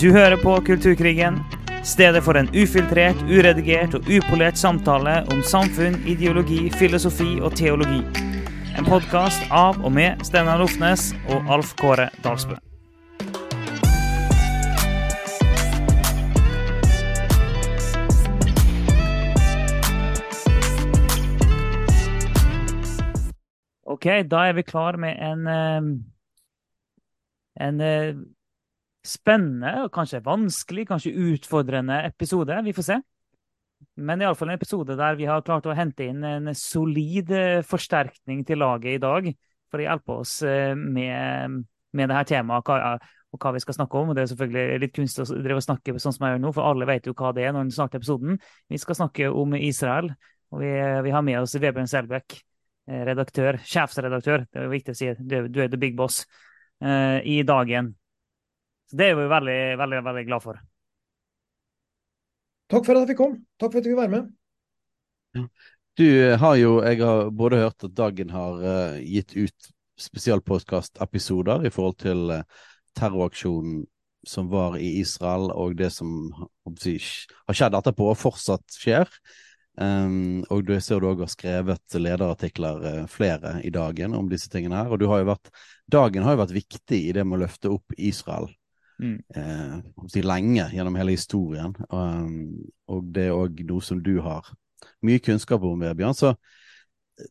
Du hører på Kulturkrigen, stedet for en ufiltrert, uredigert og upolert samtale om samfunn, ideologi, filosofi og teologi. En podkast av og med Steinar Lofnes og Alf Kåre Dalsbø. Ok, da er vi klar med en eh, en eh, spennende og kanskje vanskelig, kanskje utfordrende episode. Vi får se. Men iallfall en episode der vi har klart å hente inn en solid eh, forsterkning til laget i dag for å hjelpe oss med, med her temaet og hva vi skal snakke om. Det er selvfølgelig litt kunstig å drive og snakke sånn som jeg gjør nå, for alle vet jo hva det er når den starter episoden. Vi skal snakke om Israel, og vi, vi har med oss Vebjørn Selbekk redaktør, sjefsredaktør, det er jo viktig å si, du, du er the big boss, i dagen. Så Det er vi veldig, veldig, veldig glad for. Takk for at jeg fikk komme. Takk for at du vil være med. Du har jo, jeg har både hørt at Dagen har uh, gitt ut spesialpodkast-episoder i forhold til uh, terroraksjonen som var i Israel, og det som har skjedd etterpå og fortsatt skjer. Um, og du ser du òg har skrevet lederartikler uh, flere i dagen om disse tingene her. Og du har jo vært, dagen har jo vært viktig i det med å løfte opp Israel mm. Eh, lenge gjennom hele historien. Um, og det er òg noe som du har mye kunnskap om, Bjørn. Så eh,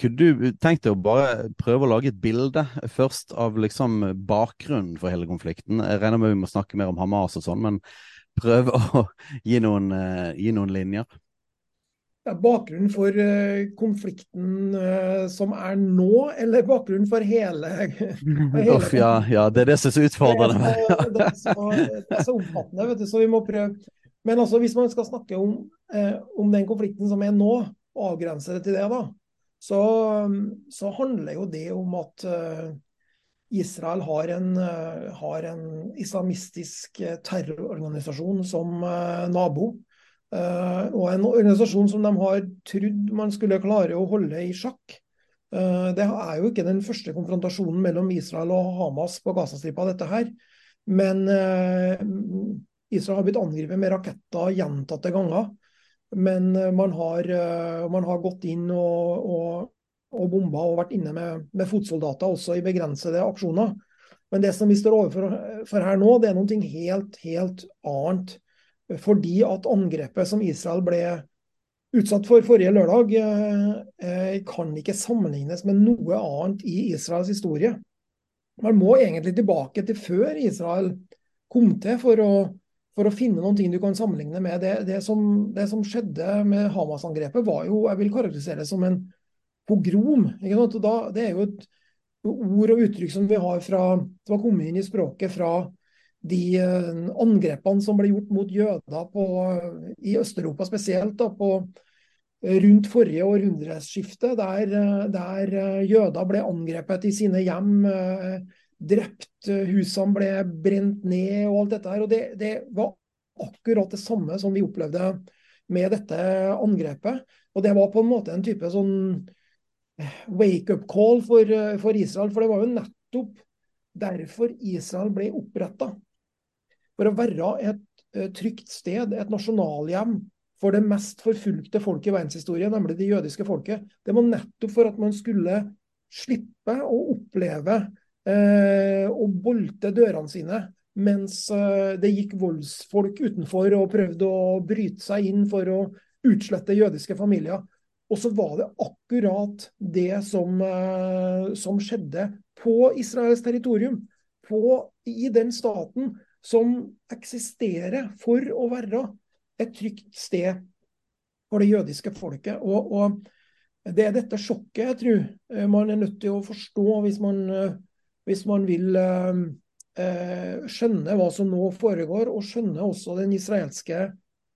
kunne du tenkt deg å bare prøve å lage et bilde først av liksom bakgrunnen for hele konflikten? Jeg regner med vi må snakke mer om Hamas og sånn, men prøve å gi noen, uh, gi noen linjer bakgrunnen for uh, konflikten uh, som er nå, eller bakgrunnen for hele, for hele Uff, ja, ja, det er det som er så utfordrende. Det er så, det er så omfattende, vet du, så vi må prøve. Men altså, hvis man skal snakke om, uh, om den konflikten som er nå, og avgrense det til det, da, så, så handler jo det om at Israel har en, har en islamistisk terrororganisasjon som nabo. Uh, og en organisasjon som de har trodd man skulle klare å holde i sjakk. Uh, det er jo ikke den første konfrontasjonen mellom Israel og Hamas på Gazastripa, dette her. Men uh, Israel har blitt angrepet med raketter gjentatte ganger. Men man har, man har gått inn og, og, og bomba og vært inne med, med, fotsoldater også i begrensede aksjoner. Men det som vi står overfor her nå, det er noe helt, helt annet fordi at angrepet som Israel ble utsatt for forrige lørdag, eh, kan ikke sammenlignes med noe annet i Israels historie. Man må egentlig tilbake til før Israel kom til for å, for å finne noen ting du kan sammenligne med. Det, det, som, det som, skjedde med Hamas-angrepet, var jo jeg vil karakterisere det som en pogrom. Da, det er jo et ord og uttrykk som vi har fra, som har kommet inn i språket fra de eh, angrepene som ble gjort mot jøder på, i Øst-Europa spesielt, da, på, eh, rundt forrige århundreskifte, der, eh, der, jøder ble angrepet i sine hjem, drept, husene ble brent ned og alt dette her. det, det var akkurat det samme som vi opplevde med dette angrepet. Og det var på en måte en type sånn wake-up call for, for Israel, for det var jo nettopp derfor Israel ble oppretta for å være et uh, trygt sted, et nasjonalhjem for det mest forfulgte folket i verdenshistorien, nemlig det jødiske folket. Det var nettopp for at man skulle slippe å oppleve eh, å bolte dørene sine mens eh, det gikk voldsfolk utenfor og prøvde å bryte seg inn for å utslette jødiske familier. Og så var det akkurat det som, som skjedde på Israels territorium. På, I den staten som eksisterer for å være et trygt sted for det jødiske folket. Og, og, Det er dette sjokket jeg tror eh, man er nødt til å forstå hvis man, eh, hvis man vil eh, skjønne hva som nå foregår, og skjønne også den israelske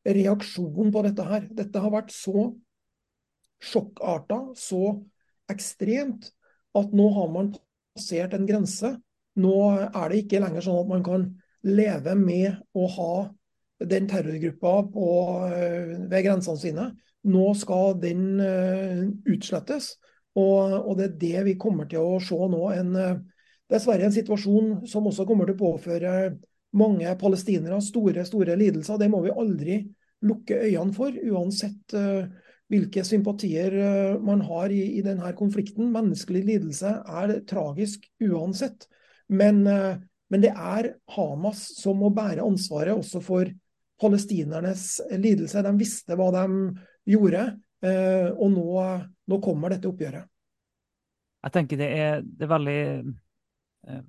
reaksjonen på dette her. Dette har vært så sjokkarta, så ekstremt, at nå har man passert en grense. Nå er det ikke lenger sånn at man kan leve med å ha den terrorgruppa på, eh, ved grensene sine. Nå skal den uh, utslettes. Og, og, det er det vi kommer til å se nå. En, uh, dessverre en situasjon som også kommer til å påføre mange palestinere store, store lidelser. Det må vi aldri lukke øynene for, uansett hvilke sympatier man har i, i denne konflikten. Menneskelig lidelse er tragisk uansett. Men, men det er Hamas som må bære ansvaret også for palestinernes lidelse. De visste hva de gjorde, eh, og nå, nå kommer dette oppgjøret. Jeg tenker det er, det er veldig eh,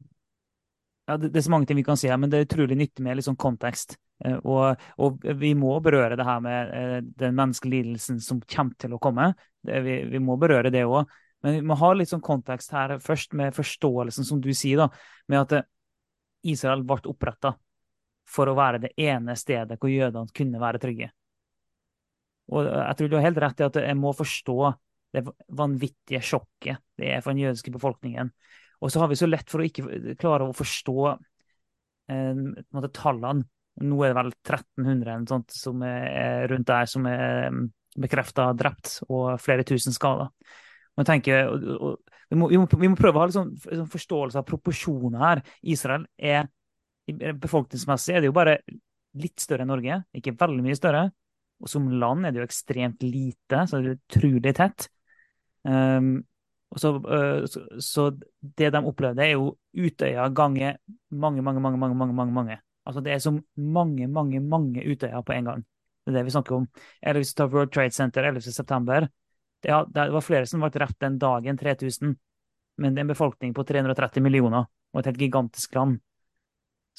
ja, det, er så mange ting vi kan si her, men det er utrolig nyttig med litt sånn kontekst. Eh, og, og, vi må berøre det her med den menneskelige lidelsen som kommer til å komme. Det, vi, vi, må berøre det òg. Men vi må ha litt sånn kontekst her først, med forståelsen, som du sier, da, med at Israel ble oppretta for å være det ene stedet hvor jødene kunne være trygge. Og jeg tror du har helt rett i at jeg må forstå det vanvittige sjokket det er for den jødiske befolkningen. Og så har vi så lett for å ikke klare å forstå eh, tallene. Nå er det vel 1300 eller sånt som er rundt der som er bekrefta drept, og flere tusen skader. Og, Tenker, vi, må, vi, må, vi, må, prøve å ha sånn, sånn forståelse av proporsjoner her. Israel er befolkningsmessig er det jo bare litt større enn Norge, ikke veldig mye større. Og som land er det jo ekstremt lite, så det er utrolig tett. Um, så, uh, så, så, det de opplevde, er jo Utøya ganger mange, mange, mange, mange, mange, mange, mange. Altså det er som mange, mange, mange Utøya på en gang. Det er det vi snakker om. Eller hvis du tar World Trade Center 11.9. Det, det var flere som ble drept den dagen, 3000. Men det er en befolkning på 330 millioner og et helt gigantisk land.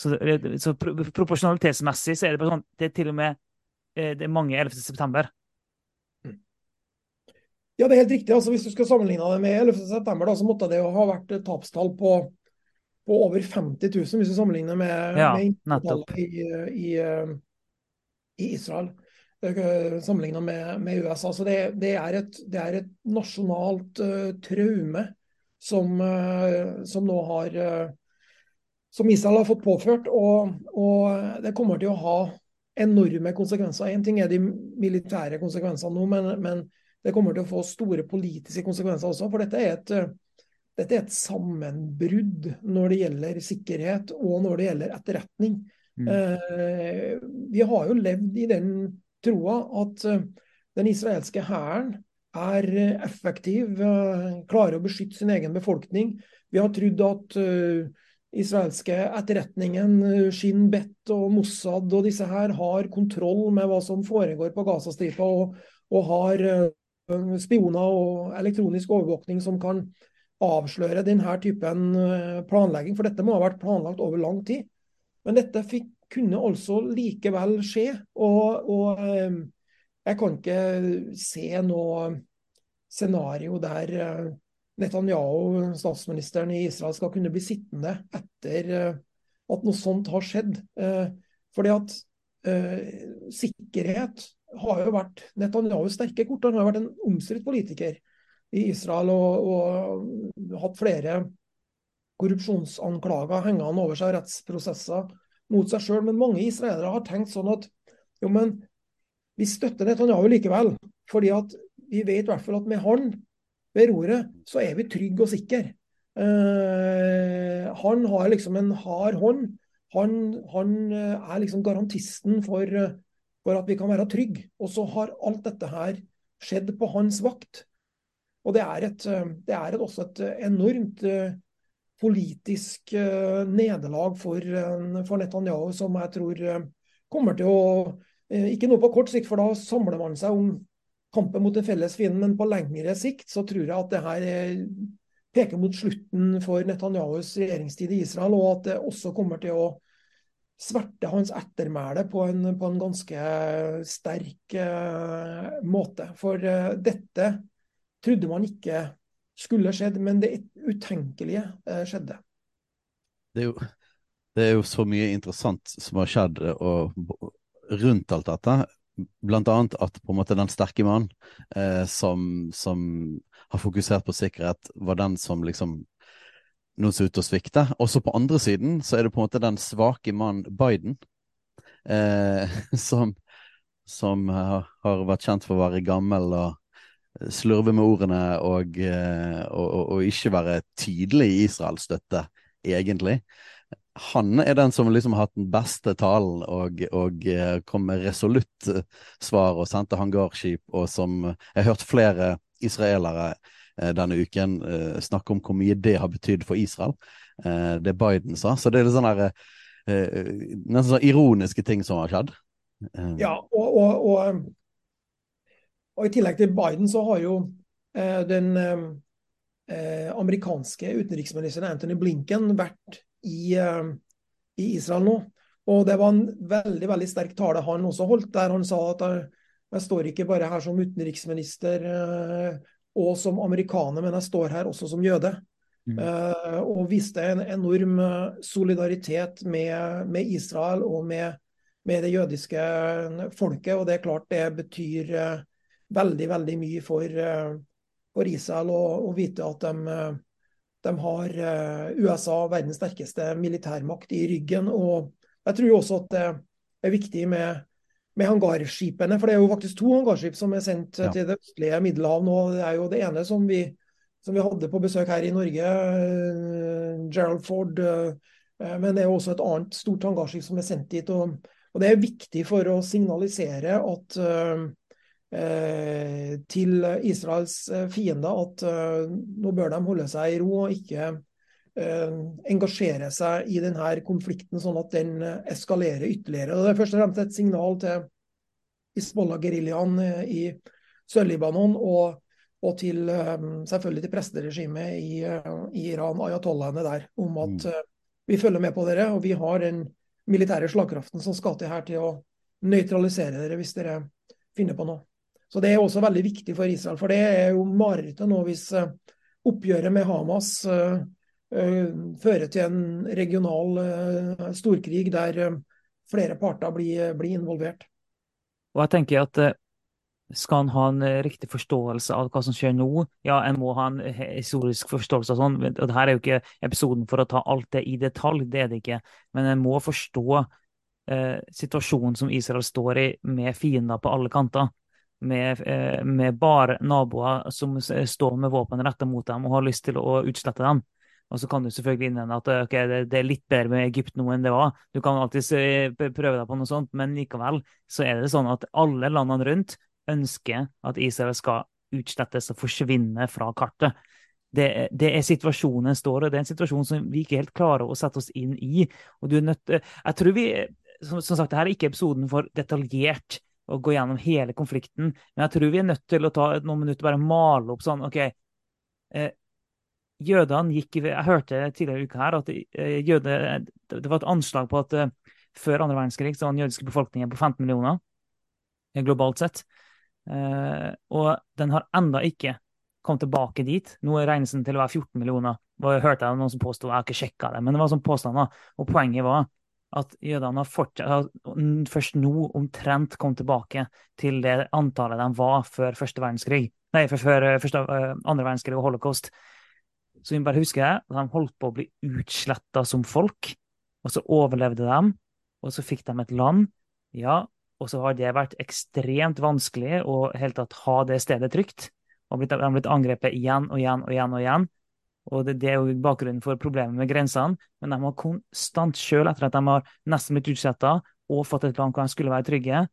Så, så proporsjonalitetsmessig så er det bare sånn Det er til og med eh, det er mange 11. september. Mm. Ja, det er helt riktig. Altså, hvis du skal sammenligne det med 11. september, da, så måtte det jo ha vært et tapstall på, på over 50 000, hvis du sammenligner med, ja, med i, i, i, Israel. Eh, Sammenligna med, med, USA. Så det, det, er et, det, er et, nasjonalt uh, traume som, uh, som, nå har uh, som Israel har fått påført. Og, og det kommer til å ha enorme konsekvenser. Én ting er de militære konsekvensene nå, men, men, det kommer til å få store politiske konsekvenser også. For dette er et, dette er et sammenbrudd når det gjelder sikkerhet og når det gjelder etterretning. Mm. Eh, vi har jo levd i den troa at eh, den israelske hæren er effektiv, eh, klarer å beskytte sin egen befolkning. Vi har trodd at israelske etterretningen, eh, Shin Bet og Mossad og disse her, har kontroll med hva som foregår på Gazastripa, og, og har spioner og elektronisk overvåkning som kan avsløre denne typen planlegging. For dette må ha vært planlagt over lang tid. Men dette fikk, kunne altså likevel skje. Og, og uh, jeg kan ikke se noe scenario der Netanyahu, statsministeren i Israel, skal kunne bli sittende etter eh, at noe sånt har skjedd. Eh, fordi at eh, sikkerhet har jo vært Netanyahus sterke kort. Han har vært en omstridt politiker i Israel og, og hatt flere korrupsjonsanklager hengende over seg, rettsprosesser mot seg sjøl. Men mange israelere har tenkt sånn at jo, men vi støtter Netanyahu likevel. Fordi at vi vet i hvert fall at med han ved roret, så er vi trygge og sikre. Uh, han har liksom en hard hånd. Han, han uh, er liksom garantisten for, uh, for, at vi kan være trygge. Og så har alt dette her skjedd på hans vakt. Og det er, et, det er et, også et enormt politisk nederlag for, for Netanyahu, som jeg tror kommer til å Ikke noe på kort sikt, for da samler man seg om kampen mot den felles fienden, men på lengre sikt så tror jeg at det her eh, peker mot slutten for Netanyahus regjeringstid i Israel, og at det også kommer til å sverte hans ettermæle på en, på en ganske sterk måte. For dette trodde man ikke skulle skjedd, men det utenkelige uh, skjedde. Det er, jo, det er, jo, så mye interessant som har skjedd og, rundt alt dette blant annet at på en måte den sterke mann eh, som, som, har fokusert på sikkerhet, var den som liksom nå ser ut til å svikte. Også på andre siden så er det på en måte den svake mann Biden, eh, som, som har, har, vært kjent for å være gammel og slurve med ordene eh, og, og, og ikke være tydelig i Israels støtte, egentlig. han er den som liksom har hatt den beste talen og, og kom med resolutt svar og sendte hangarskip, og som Jeg har hørt flere israelere denne uken snakke om hvor mye det har betydd for Israel, det Biden sa. Så det er litt sånn der Nesten sånn ironiske ting som har skjedd. Ja, og, og, og, og, i tillegg til Biden så har jo eh, den eh, amerikanske utenriksministeren Anthony Blinken vært i, eh, i, Israel nå. Og det var en veldig veldig sterk tale han også holdt, der han sa at jeg, jeg står ikke bare her som utenriksminister eh, og som amerikaner, men jeg står her også som jøde. Mm. Og viste en enorm solidaritet med, med Israel og med, med, det jødiske folket. Og det er klart det betyr veldig, veldig mye for, uh, for Israel å vite at de, de har eh, USA, verdens sterkeste militærmakt, i ryggen. og Jeg tror også at det er viktig med, med hangarskipene. For det er jo faktisk to hangarskip som er sendt ja. til det østlige Middelhav nå. Det er jo det ene som vi, som vi hadde på besøk her i Norge, Gerald Ford. Men det er også et annet stort hangarskip som er sendt dit. Og, og det er viktig for å signalisere at uh, Eh, til Israels eh, fiender at eh, nå bør de holde seg i ro og ikke engasjere seg i denne konflikten, sånn at den eskalerer ytterligere. Og det er først og fremst et signal til Hizbollah-geriljaen i Sør-Libanon og, og, til selvfølgelig til presteregimet i, i Iran, ayatollahene der, om at mm. vi følger med på dere, og vi har den militære slagkraften som skal til her til å nøytralisere dere hvis dere finner på noe. Så Det er også veldig viktig for Israel. For det er jo marerittet nå hvis eh, oppgjøret med Hamas uh, uh, fører til en regional storkrig der flere parter blir, blir, involvert. Og jeg tenker at skal en ha en riktig forståelse av hva som skjer nå? Ja, en må ha en historisk forståelse av sånn. og Dette er jo ikke episoden for å ta alt det i detalj, det er det ikke. Men en må forstå situasjonen som Israel står i, med fiender på alle kanter med, eh, med bare naboer som står med våpen retta mot dem og har lyst til å utslette dem. Og så kan du selvfølgelig innvende at okay, det, det, er litt bedre med Egypt nå enn det var. Du kan alltid prøve deg på noe sånt, men likevel så er det sånn at alle landene rundt ønsker at Israel skal utslettes og forsvinne fra kartet. Det, det, er situasjonen står, og det er en situasjon som vi ikke helt klarer å sette oss inn i. Og du er nødt Jeg tror vi Som, som sagt, dette er ikke episoden for detaljert å gå gjennom hele konflikten. Men jeg tror vi er nødt til å ta noen minutter bare male opp sånn OK. Eh, jødene gikk Jeg hørte tidligere i uka her at eh, jøde, det var et anslag på at eh, før andre verdenskrig så var den jødiske befolkningen på 15 millioner eh, globalt sett. Eh, og den har enda ikke kommet tilbake dit. Nå regnes den til å være 14 millioner. Hørte jeg noen som påstod, jeg har ikke sjekka det, men det var sånn påstander. Og poenget var at jødene fortsatt, først nå omtrent kom tilbake til det antallet de var før første verdenskrig. Nei, før eh, første, uh, andre verdenskrig og holocaust. Så vi bare husker at de holdt på å bli utsletta som folk, og så overlevde de, og så fikk de et land. Ja, og så har det vært ekstremt vanskelig å helt tatt ha det stedet trygt. Og de har blitt angrepet igjen og igjen og igjen og igjen. Og det, det, er jo bakgrunnen for problemet med grensene. Men de har konstant, selv etter at de har nesten blitt utsletta og fått et land hvor de skulle være trygge,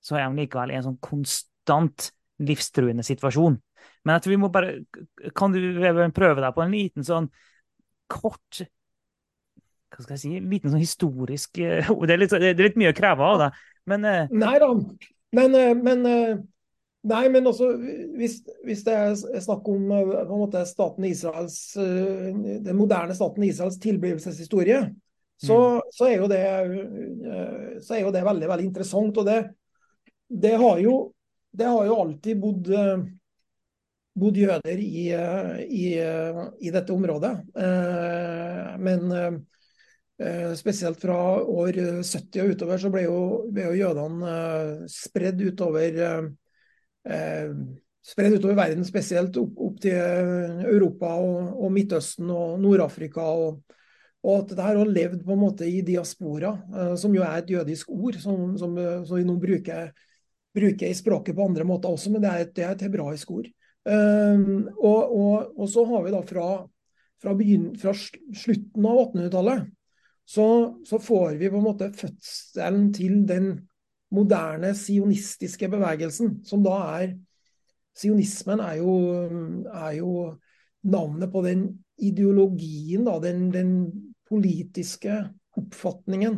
så er de likevel i en sånn konstant livstruende situasjon. Men jeg tror vi må bare Kan du prøve deg på en liten sånn kort Hva skal jeg si? en Liten sånn historisk Det er litt, det er litt mye å kreve av deg, men eh, Nei da. Men, eh, men eh, Nei, men også hvis, hvis, det er snakk om eh, på en måte staten Israels, eh, den moderne staten Israels tilblivelseshistorie, så, mm. så, er jo det, eh, så er jo det veldig veldig interessant. og Det, det, har, jo, det har jo alltid bodd, bodd jøder i, i, i, dette området. Men spesielt fra år 70 og utover så ble jo, ble jo jødene spredd utover spredd utover verden, spesielt opp, opp til eh, Europa og, og, Midtøsten og Nord-Afrika. Og, og, at det her har levd på en måte i diaspora, eh, som jo er et jødisk ord som, som, som vi nå bruker, bruker, i språket på andre måter også, men det er et, det er et hebraisk ord. Um, og, og, så har vi da fra, fra, begyn, fra slutten av 1800-tallet så, så får vi på en måte fødselen til den moderne sionistiske bevegelsen, som da er Sionismen er jo, er jo navnet på den ideologien, da, den, den, politiske oppfatningen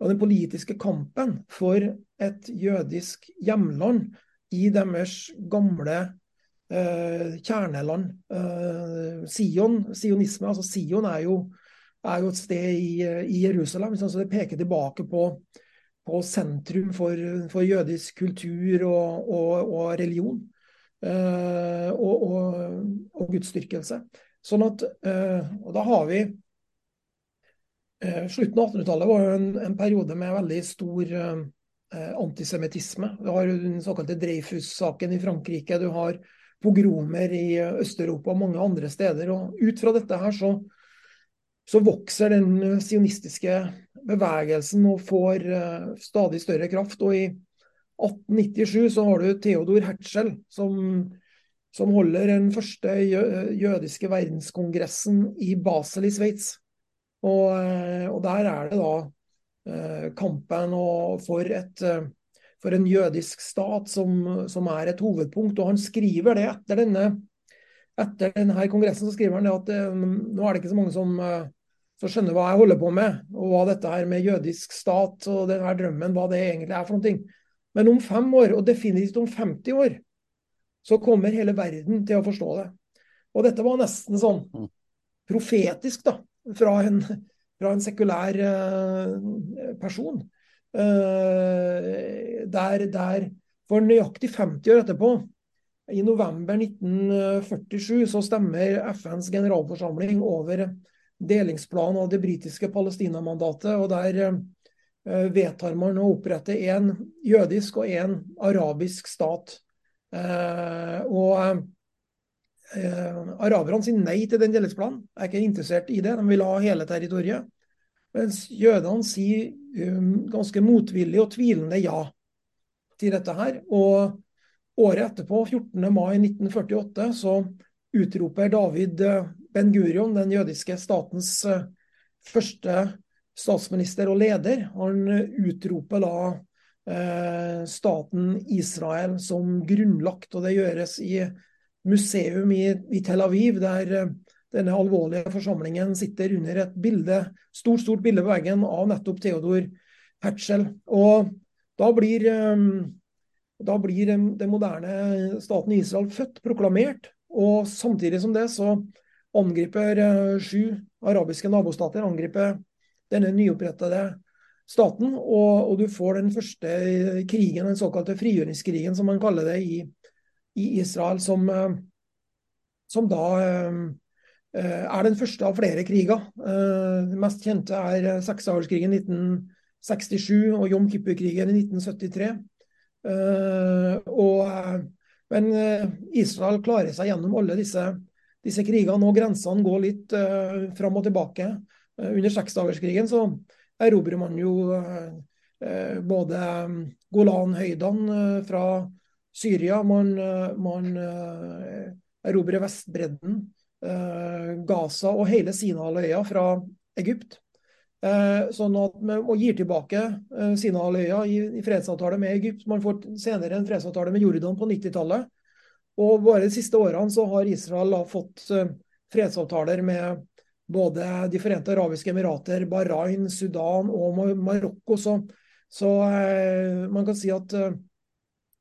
og den politiske kampen for et jødisk hjemland i deres gamle eh, kjerneland. Eh, Sion, sionisme, altså Sion er jo, er jo et sted i, i Jerusalem. Så det peker tilbake på, på sentrum for, for, jødisk kultur og, og, og religion. Eh, og, og, og gudsdyrkelse. Sånn at, eh, og da har vi eh, Slutten av 1800-tallet var jo en, en, periode med veldig stor antisemittisme. Du har den såkalte Dreyfus-saken i Frankrike. Du har pogromer i Øst-Europa og mange andre steder. og Ut fra dette her så, så vokser den sionistiske bevegelsen og får stadig større kraft. og i 1897 så har du Theodor Herzl, som, som holder den første jødiske verdenskongressen i Basel i Sveits. Og, eh, og, der er det da eh, kampen for, et, eh, for, en jødisk stat som, som, er et hovedpunkt. Og han skriver det etter denne, etter denne kongressen så skriver han at nå er det ikke så mange som, som skjønner hva jeg holder på med, og hva dette her med jødisk stat og denne drømmen, hva det egentlig er for noe. Men om fem år, og definitivt om 50 år, så kommer hele verden til å forstå det. Og dette var nesten sånn mm. profetisk, da, fra en, fra en sekulær uh, person. Uh, der, der, for nøyaktig 50 år etterpå, i november 1947, så stemmer FNs generalforsamling over delingsplanen av det britiske Palestina-mandatet. og der Eh, vedtar man å opprette en jødisk og en arabisk stat. Eh, og eh, Araberne sier nei til den delingsplanen, er ikke interessert i det. De vil ha hele territoriet. Mens jødene sier um, ganske motvillig og tvilende ja til dette her. Og året etterpå, 14. mai 1948, så utroper David Ben Gurion, den jødiske statens første statsminister og leder. Han utroper da eh, staten Israel som grunnlagt, og det gjøres i museum i, Tel Aviv, der eh, denne alvorlige forsamlingen sitter under et bilde, stort stort bilde på veggen av nettopp Theodor Herzl. Og da blir, eh, da blir den moderne staten Israel født, proklamert. Og samtidig som det så angriper eh, sju arabiske nabostater angriper denne nyopprettede staten. Og, og, du får den første krigen, den såkalte frigjøringskrigen, som man kaller det i, i Israel, som, eh, som da eh, er den første av flere kriger. Eh, den mest kjente er seksdagerskrigen 1967 og Jom Kippur-krigen i 1973. Og, men Israel klarer seg gjennom alle disse, disse krigene, og grensene går litt fram og tilbake. Uh, under seksdagerskrigen så erobrer man jo uh, både mm, Golanhøydene uh, fra Syria, man, man erobrer Vestbredden, Gaza og hele Sinaløya fra Egypt. Sånn at man gir tilbake Sinaløya i, i fredsavtale med Egypt. Man får senere en fredsavtale med Jordan på 90-tallet. Og bare de siste årene så har Israel da fått fredsavtaler med både De forente arabiske emirater, Bahrain, Sudan og Marokko. Så, så eh, man kan si at eh,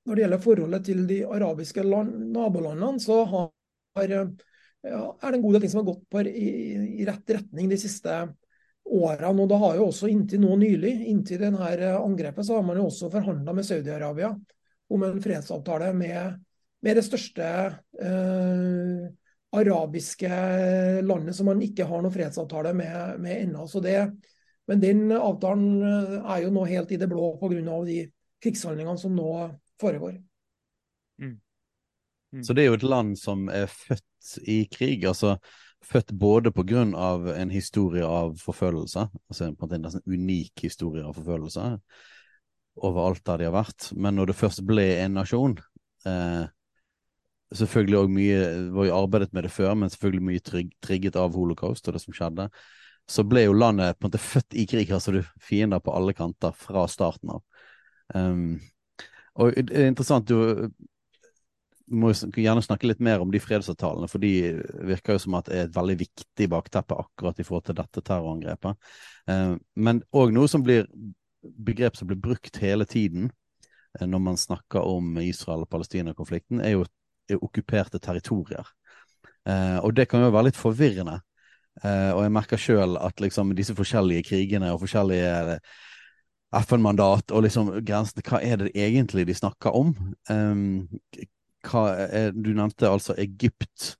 når det gjelder forholdet til de arabiske land, nabolandene, så har, ja, er det en god del ting som har gått på, i, i, rett retning de siste årene. Og da har jo også inntil nå nylig, inntil denne angrepet, så har man jo også forhandla med Saudi-Arabia om en fredsavtale med, med det største eh, arabiske landet som man ikke har noen fredsavtale med, med ennå. Men den avtalen eh, er jo nå helt i det blå pga. de krigshandlingene som nå foregår. Mm. Mm. Så det er jo et land som er født i krig. altså Født både pga. en historie av forfølgelse, altså på en nesten unik historie av forfølgelse overalt der de har vært. Men når det først ble en nasjon, eh, selvfølgelig òg mye var jo arbeidet med det før, men selvfølgelig mye trygg, trigget av holocaust og det som skjedde. så ble jo landet på en måte født i krig. Altså du fiender på alle kanter fra starten av. Um, og det er interessant, du må gjerne snakke litt mer om de fredsavtalene, for de virker jo som at det er et veldig viktig bakteppe akkurat i forhold til dette terrorangrepet. Um, men òg noe som blir begrep som blir brukt hele tiden eh, når man snakker om Israel- og Palestina-konflikten, er jo okkuperte territorier. Eh, og det kan jo være litt forvirrende. Eh, og jeg merker sjøl at liksom disse forskjellige krigene og forskjellige FN-mandat og liksom grensene Hva er det egentlig de snakker om? Um, er, du nevnte altså Egypt.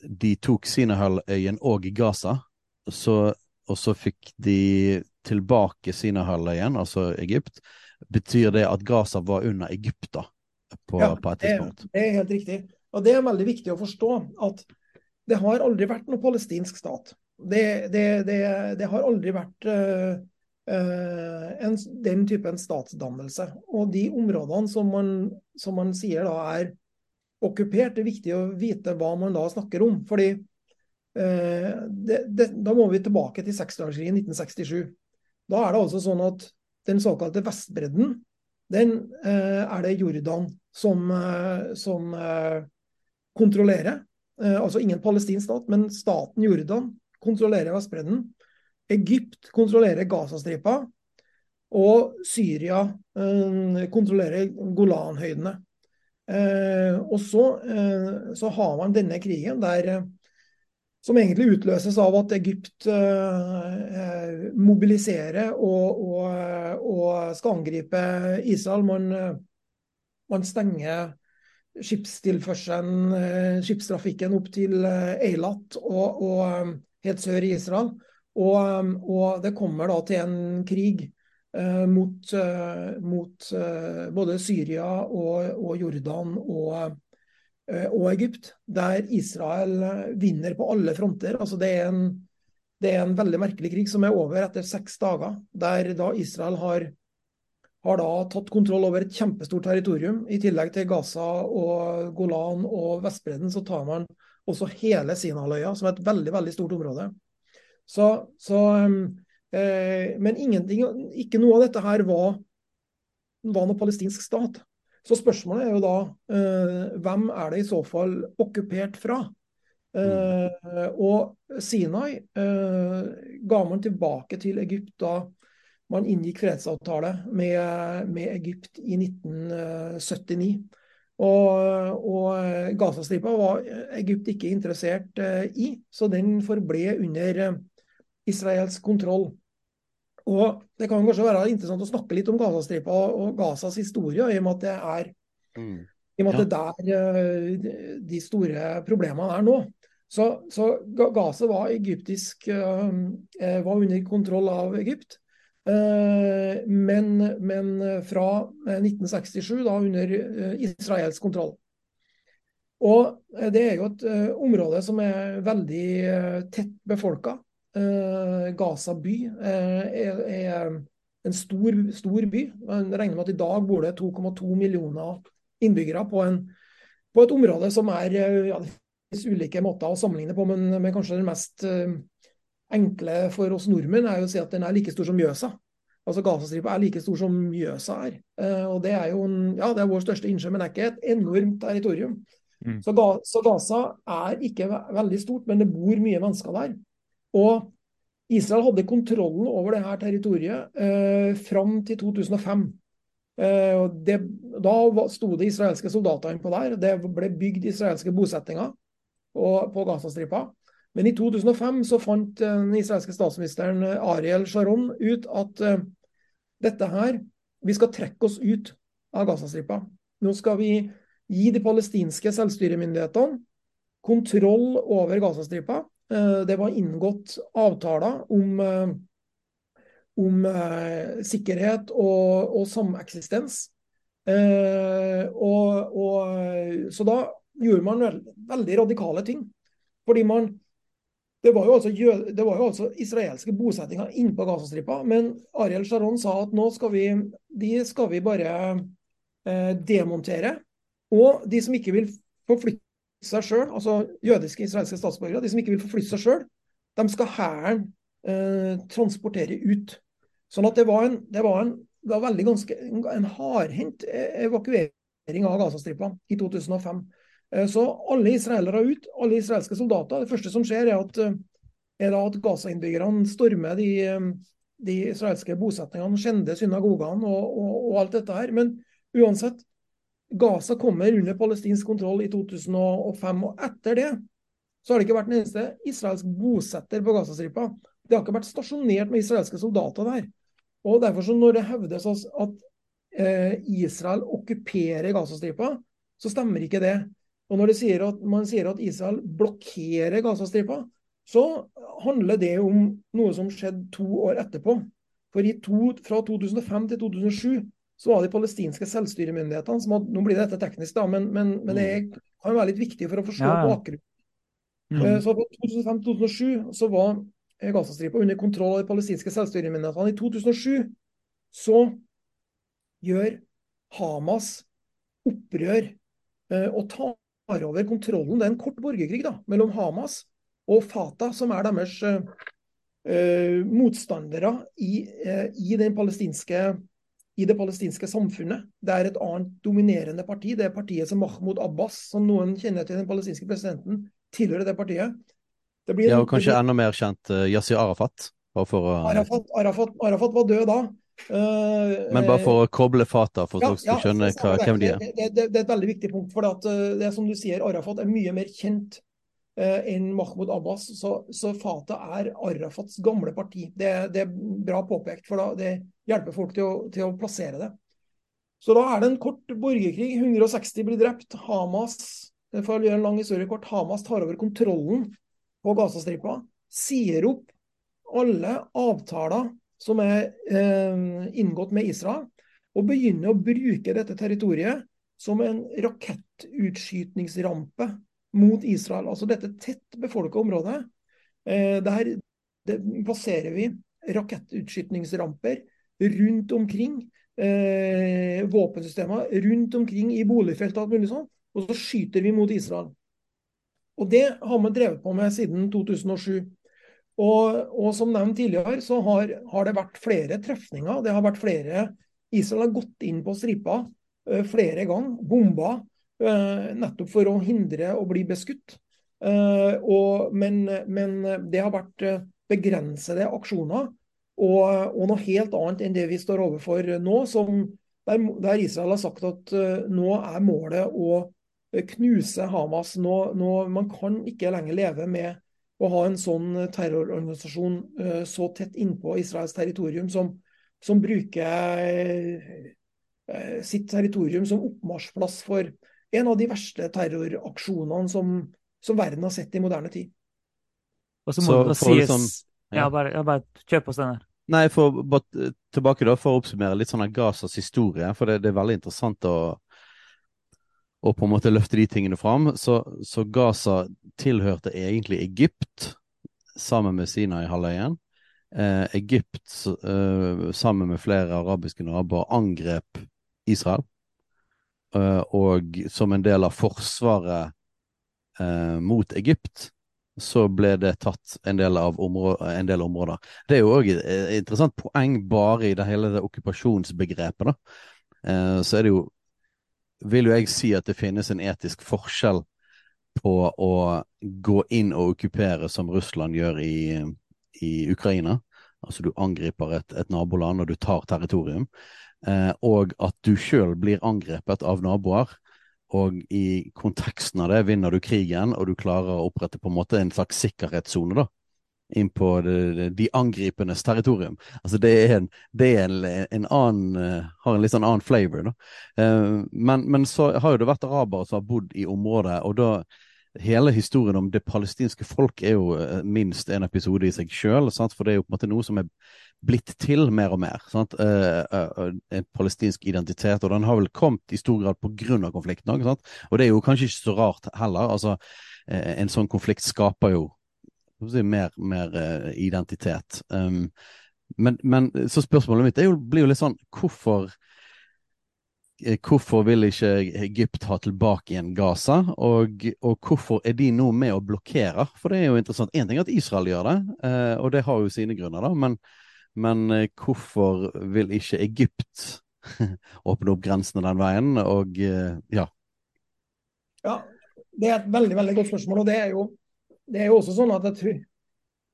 De tok Sinahalløyen og Gaza, så, og så fikk de tilbake Sinahalløyen, altså Egypt. Betyr det at Gaza var under Egypt da, på, ja, på et tidspunkt? Det, det er helt riktig. Og det er veldig viktig å forstå at det har aldri vært noen palestinsk stat. Det, det, det, har aldri vært uh, uh, en, den typen statsdannelse. Og de områdene som man, som man sier da er okkupert, det er viktig å vite hva man da snakker om. fordi uh, Da må vi tilbake til seksdagerskrigen 1967. Da er det altså sånn at den såkalte Vestbredden, den er det Jordan som, som kontrollerer. Eh, altså ingen palestinsk stat, men staten Jordan kontrollerer Vestbredden. Egypt kontrollerer Gazastripa. Og Syria eh, kontrollerer Golanhøydene. Eh, og så, så, har man denne krigen der som egentlig utløses av at Egypt mobiliserer og, og, og, skal angripe Israel. Man, man stenger skipstilførselen, eh, skipstrafikken opp til eh, Eilat og, og eh, helt sør i Israel. Og, og, det kommer da til en krig eh, mot, mot eh, både Syria og, og Jordan og, og, Egypt, der Israel vinner på alle fronter. Altså det, er en, det er en veldig merkelig krig som er over etter seks dager, der da Israel har har da tatt kontroll over et kjempestort territorium. I tillegg til Gaza og Golan og Vestbredden, så tar man også hele Sinaløya, som er et veldig veldig stort område. Så, så eh, Men ikke noe av dette her var, var noe palestinsk stat. Så spørsmålet er jo da eh, hvem er det i så fall okkupert fra? Eh, og Sinai eh, ga man tilbake til Egypt da man inngikk fredsavtale med, med Egypt i 1979. Og, og Gazastripa var Egypt ikke interessert uh, i, så den forble under israelsk kontroll. Og Det kan kanskje være interessant å snakke litt om Gazastripa og, Gazas historie, i og med at det er, mm. i og med at ja. det er der de store problemene er nå. Så, så Gaza var, egyptisk, var under kontroll av Egypt. Eh, men, men, fra 1967, eh, da under eh, israelsk kontroll. Og det er jo et område som er veldig tett befolka. Gaza by er, en stor, stor, by. Man regner med at i dag bor det 2,2 millioner innbyggere på, en, på, et område som er ja, det ulike måter å sammenligne på, men, men kanskje den mest enkle for oss nordmenn er jo å si at den er like stor som Mjøsa. Altså Gazastripa er like stor som Mjøsa er. Uh, og Det er jo en, ja, det er vår største innsjø, men det er ikke et enormt territorium. Mm. Så, Ga, så, Gaza er ikke veldig stort, men det bor mye mennesker der. Og Israel hadde kontrollen over det her territoriet uh, fram til 2005. Uh, det, da sto det israelske soldater innpå der. Det ble bygd israelske bosettinger på, på Gazastripa. Men i 2005 så fant den israelske statsministeren eh, Ariel Sharon ut at uh, dette her Vi skal trekke oss ut av Gazastripa. Nå skal vi gi de palestinske selvstyremyndighetene kontroll over Gazastripa. Det var inngått avtaler om, om sikkerhet og, og sameksistens. Og, og, så da gjorde man veldig radikale ting. Fordi man det var, altså, det var, jo altså, israelske bosettinger innpå Gazastripa, men Ariel Sharon sa at nå skal vi, de skal vi bare eh, demontere. Og de som ikke vil forflytte seg sjøl, altså jødiske israelske statsborgere, de som ikke vil forflytte seg sjøl, de skal hæren eh, transportere ut. Sånn at det var en, det var en, det var veldig ganske, en hardhendt evakuering av Gazastripa i 2005. Eh, så alle israelere ut, alle israelske soldater. Det første som skjer, er at, er at Gaza-innbyggerne stormer de, de, israelske bosetningene, skjender synagogene og, og, og, alt dette her. Men uansett, Gaza kommer under palestinsk kontroll i 2005. Og etter det så har det ikke vært en eneste israelsk bosetter på Gazastripa. Det har ikke vært stasjonert med israelske soldater der. Og derfor så Når det hevdes at eh, Israel okkuperer Gazastripa, så stemmer ikke det. Og når sier at, man sier at Israel blokkerer Gazastripa, så handler det om noe som skjedde to år etterpå. For to, fra 2005 til 2007 så var de palestinske selvstyremyndighetene som hadde, Nå blir dette teknisk, da, men, men, men det mm. kan være litt viktig for å forstå ja. bakgrunnen Mm. Eh, så Fra 2005-2007 så var Gazastripa under kontroll av de palestinske selvstyremyndighetene. I 2007 så gjør Hamas opprør eh, og tar over kontrollen. Det er en kort borgerkrig da, mellom Hamas og Fatah, som er deres uh, motstandere i, uh, i, i, det palestinske samfunnet. Det er et annet dominerende parti. Det er partiet som Mahmoud Abbas, som noen kjenner til den palestinske presidenten, tilhører det partiet. Det blir, ja, og kanskje enda mer kjent uh, Yasir Arafat? Å... Arafat, Arafat, Arafat, var død da. Uh, Men bare for å koble fata, for ja, skal skjønne hva, hvem de er. Det, det, det, er et veldig viktig punkt. for det, at, uh, det er som du sier, Arafat er mye mer kjent uh, enn Mahmoud Abbas. Så, så, Fatah er Arafats gamle parti. Det, det er bra påpekt, for da, det hjelper folk til å, til å, plassere det. Så da er det en kort borgerkrig. 160 blir drept. Hamas for å gjøre en lang historie kort, Hamas tar over kontrollen på Gazastripa, sier opp alle avtaler som er eh, inngått med Israel, og begynner å bruke dette territoriet som en rakettutskytningsrampe mot Israel. Altså dette tett befolka området. Eh, der det plasserer vi rakettutskytningsramper rundt omkring. Eh, våpensystemer rundt omkring i boligfelt og alt mulig sånn og så skyter vi mot Israel. Og Det har vi drevet på med siden 2007. Og, og som nevnt tidligere, så har, har, det vært flere trefninger. Det har vært flere Israel har gått inn på stripa uh, flere ganger, bomba, uh, nettopp for å hindre å bli beskutt. Uh, og, men, men, det har vært begrensede aksjoner, og, og, noe helt annet enn det vi står overfor nå, som, der, der Israel har sagt at nå er målet å knuse Hamas. Nå, nå, man kan ikke lenger leve med å ha en sånn terrororganisasjon uh, så tett innpå Israels territorium, som, som bruker uh, sitt territorium som oppmarsjplass for en av de verste terroraksjonene som, som verden har sett i moderne tid. Og så må det sies sånn, ja. ja, bare, bare kjøp oss den Steinar. Nei, for, tilbake da, for å oppsummere litt sånn av Gazas historie. For det, det er veldig interessant å, og på en måte løfte de tingene fram. Så, så Gaza tilhørte egentlig Egypt sammen med Sinai-halvøyen. Eh, Egypt eh, sammen med flere arabiske naboer angrep Israel. Eh, og som en del av forsvaret eh, mot Egypt så ble det tatt en del, en del områder. Det er jo òg et interessant poeng bare i det hele det okkupasjonsbegrepet. da. Eh, så er det jo vil jo jeg si at det finnes en etisk forskjell på å gå inn og okkupere som Russland gjør i, i Ukraina. Altså du angriper et, et, naboland og du tar territorium. Eh, og at du sjøl blir angrepet av naboer. Og i konteksten av det vinner du krigen, og du klarer å opprette på en måte en slags sikkerhetssone, da inn på de, de angripendes territorium. Altså det er en, det er en, en annen uh, Har en litt sånn annen flavor, da. Uh, men, men, så har jo det vært arabere som har bodd i området, og da Hele historien om det palestinske folk er jo uh, minst en episode i seg sjøl, for det er jo på en måte noe som er blitt til mer og mer. en palestinsk identitet, og den har vel kommet i stor grad av konflikten òg, og det er jo kanskje ikke så rart heller. altså En sånn konflikt skaper jo si, mer, mer uh, identitet. Um, men, men, så spørsmålet mitt jo, blir jo litt sånn Hvorfor eh, hvorfor vil ikke Egypt ha tilbake igjen Gaza, og, og, hvorfor er de nå med å blokkere? For det er jo interessant. Én ting er at Israel gjør det, eh, og det har jo sine grunner, da, men, men hvorfor vil ikke Egypt åpne opp grensene den veien, og ja. Ja, det er et veldig veldig godt spørsmål. og det er jo, det er jo også sånn at jeg tror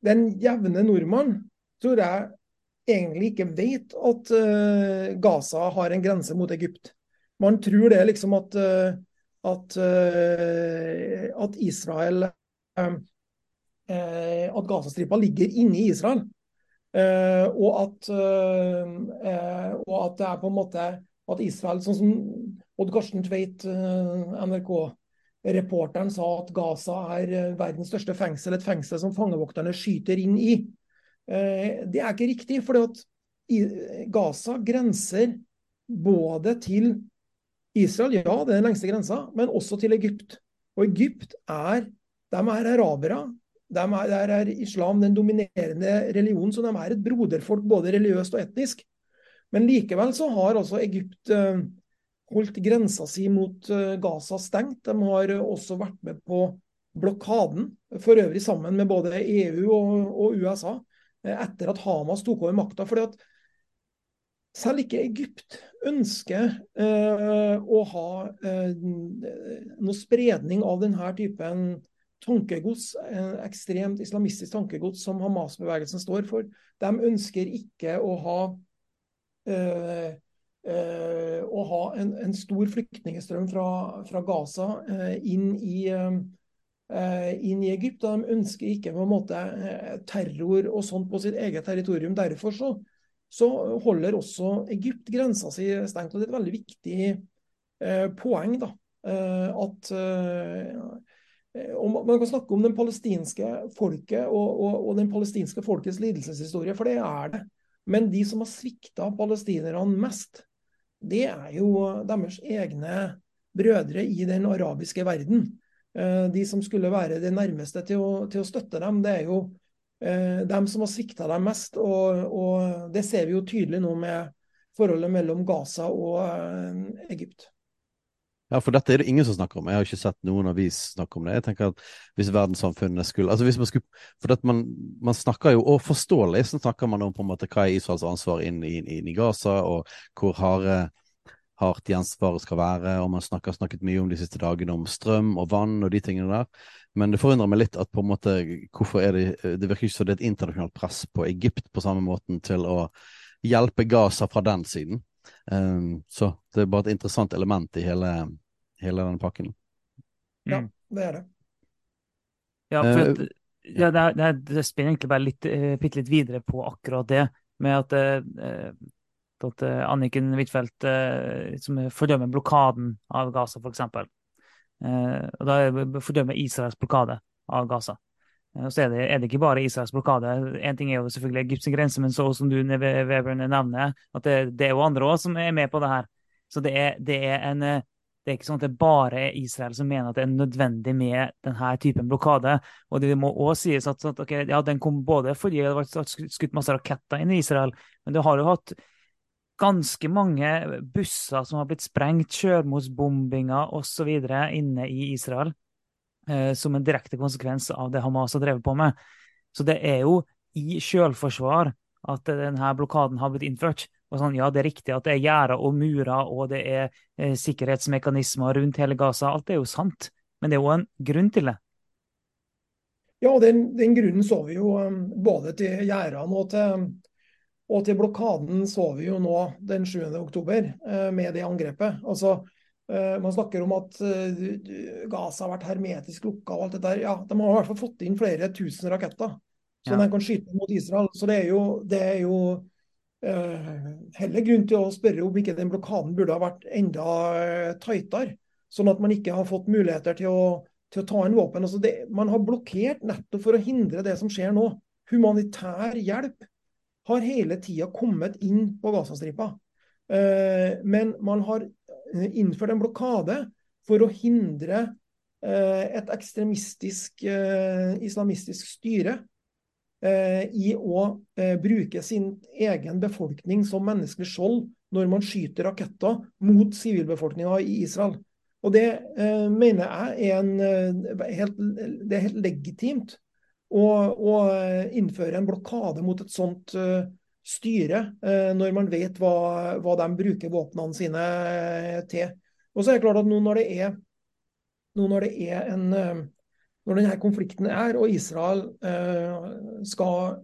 den jevne nordmann tror jeg egentlig ikke vet at uh, Gaza har en grense mot Egypt. Man tror det liksom at, uh, at, uh, at Israel At Gazastripa ligger inni Israel. og, at, og at det er på en måte at Israel, sånn som Odd Karsten Tveit, NRK reporteren sa at Gaza er eh, verdens største fengsel, et fengsel som fangevokterne skyter inn i. Eh, det er ikke riktig, for Gaza grenser både til Israel, ja det er den lengste grensa, men også til Egypt. Og Egypt er de er arabere. De er, der er islam den dominerende religionen, så de er et broderfolk både religiøst og etnisk. Men likevel så har altså Egypt eh, holdt grensa si mot eh, Gaza stengt. De har også vært med på blokaden, for øvrig sammen med både EU og, og USA, eh, etter at Hamas tok over makta. selv ikke Egypt ønsker eh, å ha eh, noe spredning av denne typen tankegods, eh, ekstremt islamistisk tankegods som Hamas-bevegelsen står for. De ønsker ikke å ha eh, eh, å ha en, en, stor flyktningstrøm fra, fra Gaza eh, inn, i, eh, inn, i, Egypt. Og de ønsker ikke på en måte eh, terror og sånt på sitt eget territorium. Derfor så, så holder også Egypt grensa si stengt. og Det er et veldig viktig eh, poeng. da, eh, at man kan snakke om den palestinske folket og, og, og den palestinske folkets lidelseshistorie, for det er det. Men de som har svikta palestinerne mest, det er jo deres egne brødre i den arabiske verden. Eh, de som skulle være det nærmeste til å, til å støtte dem, det er jo eh, dem som har svikta dem mest. Og, og, det ser vi jo tydelig nå med forholdet mellom Gaza og eh, Egypt. Ja, for dette er det ingen som snakker om. Jeg har ikke sett noen avis snakke om det. Jeg tenker at Hvis verdenssamfunnet skulle altså hvis man skulle, For at man, man snakker jo, og forståelig så snakker man om på en måte hva er Israels ansvar inn, inn, inn i Gaza, og hvor harde hardt gjensvaret skal være. og Man snakker snakket mye om de siste dagene om strøm og vann og de tingene der. Men det forundrer meg litt at på en måte, hvorfor er det Det virker ikke som det er et internasjonalt press på Egypt på samme måten til å hjelpe Gaza fra den siden. Um, så det er bare et interessant element i hele, hele denne pakken. Ja, mm. det er det. Ja, for at, uh, ja, det, det, det, spiller egentlig bare litt, uh, litt videre på akkurat det, med at uh, at Anniken Huitfeldt som fordømmer blokaden av Gaza, f.eks. Og da fordømmer Israels blokade av Gaza. Så er det, er det, ikke bare Israels blokade. En ting er jo selvfølgelig Egypts grense, men så som du nevner, at det, det er jo andre òg som er med på det her. Så det er, det er, en det er ikke sånn at det bare er Israel som mener at det er nødvendig med denne typen blokade. Og det må også sies at, at okay, ja, den kom både fordi det var skutt masse raketter inn i Israel, men det har jo hatt ganske mange busser som har blitt sprengt, sjølmordsbombinger osv. inne i Israel som en direkte konsekvens av det Hamas har drevet på med. Så det er jo i selvforsvar at denne blokaden har blitt innført. Og sånn, ja, det er riktig at det er gjerder og murer og det er eh, sikkerhetsmekanismer rundt hele Gaza. Alt er jo sant, men det er jo en grunn til det. Ja, den, den grunnen så vi jo um, både til gjerdene og til, og til blokaden så vi jo nå den 7. oktober uh, med det angrepet. Altså, man snakker om at uh, Gaza har vært hermetisk lukka og alt det der. Ja, de har i hvert fall fått inn flere tusen raketter som ja. de kan skyte mot Israel. Så det er jo, det er jo uh, heller grunn til å spørre om ikke den blokaden burde ha vært enda eh, tightere. Sånn at man ikke har fått muligheter til å, til å ta inn våpen. Altså det, man har blokkert nettopp for å hindre det som skjer nå. Humanitær hjelp har hele tida kommet inn på Gazastripa. Eh, men man har innført en blokade for å hindre et ekstremistisk islamistisk styre eh, i å eh, bruke sin egen befolkning som menneskelig skjold når man skyter raketter mot sivilbefolkninga i Israel. Og Det eh, mener jeg er, en, eh, helt, det er helt legitimt å, å, innføre en blokade mot et sånt styre, uh, når man vet hva, hva, de bruker våpnene sine til. Og så er det klart at nå når det er, når det er en uh, når denne konflikten er, og Israel skal,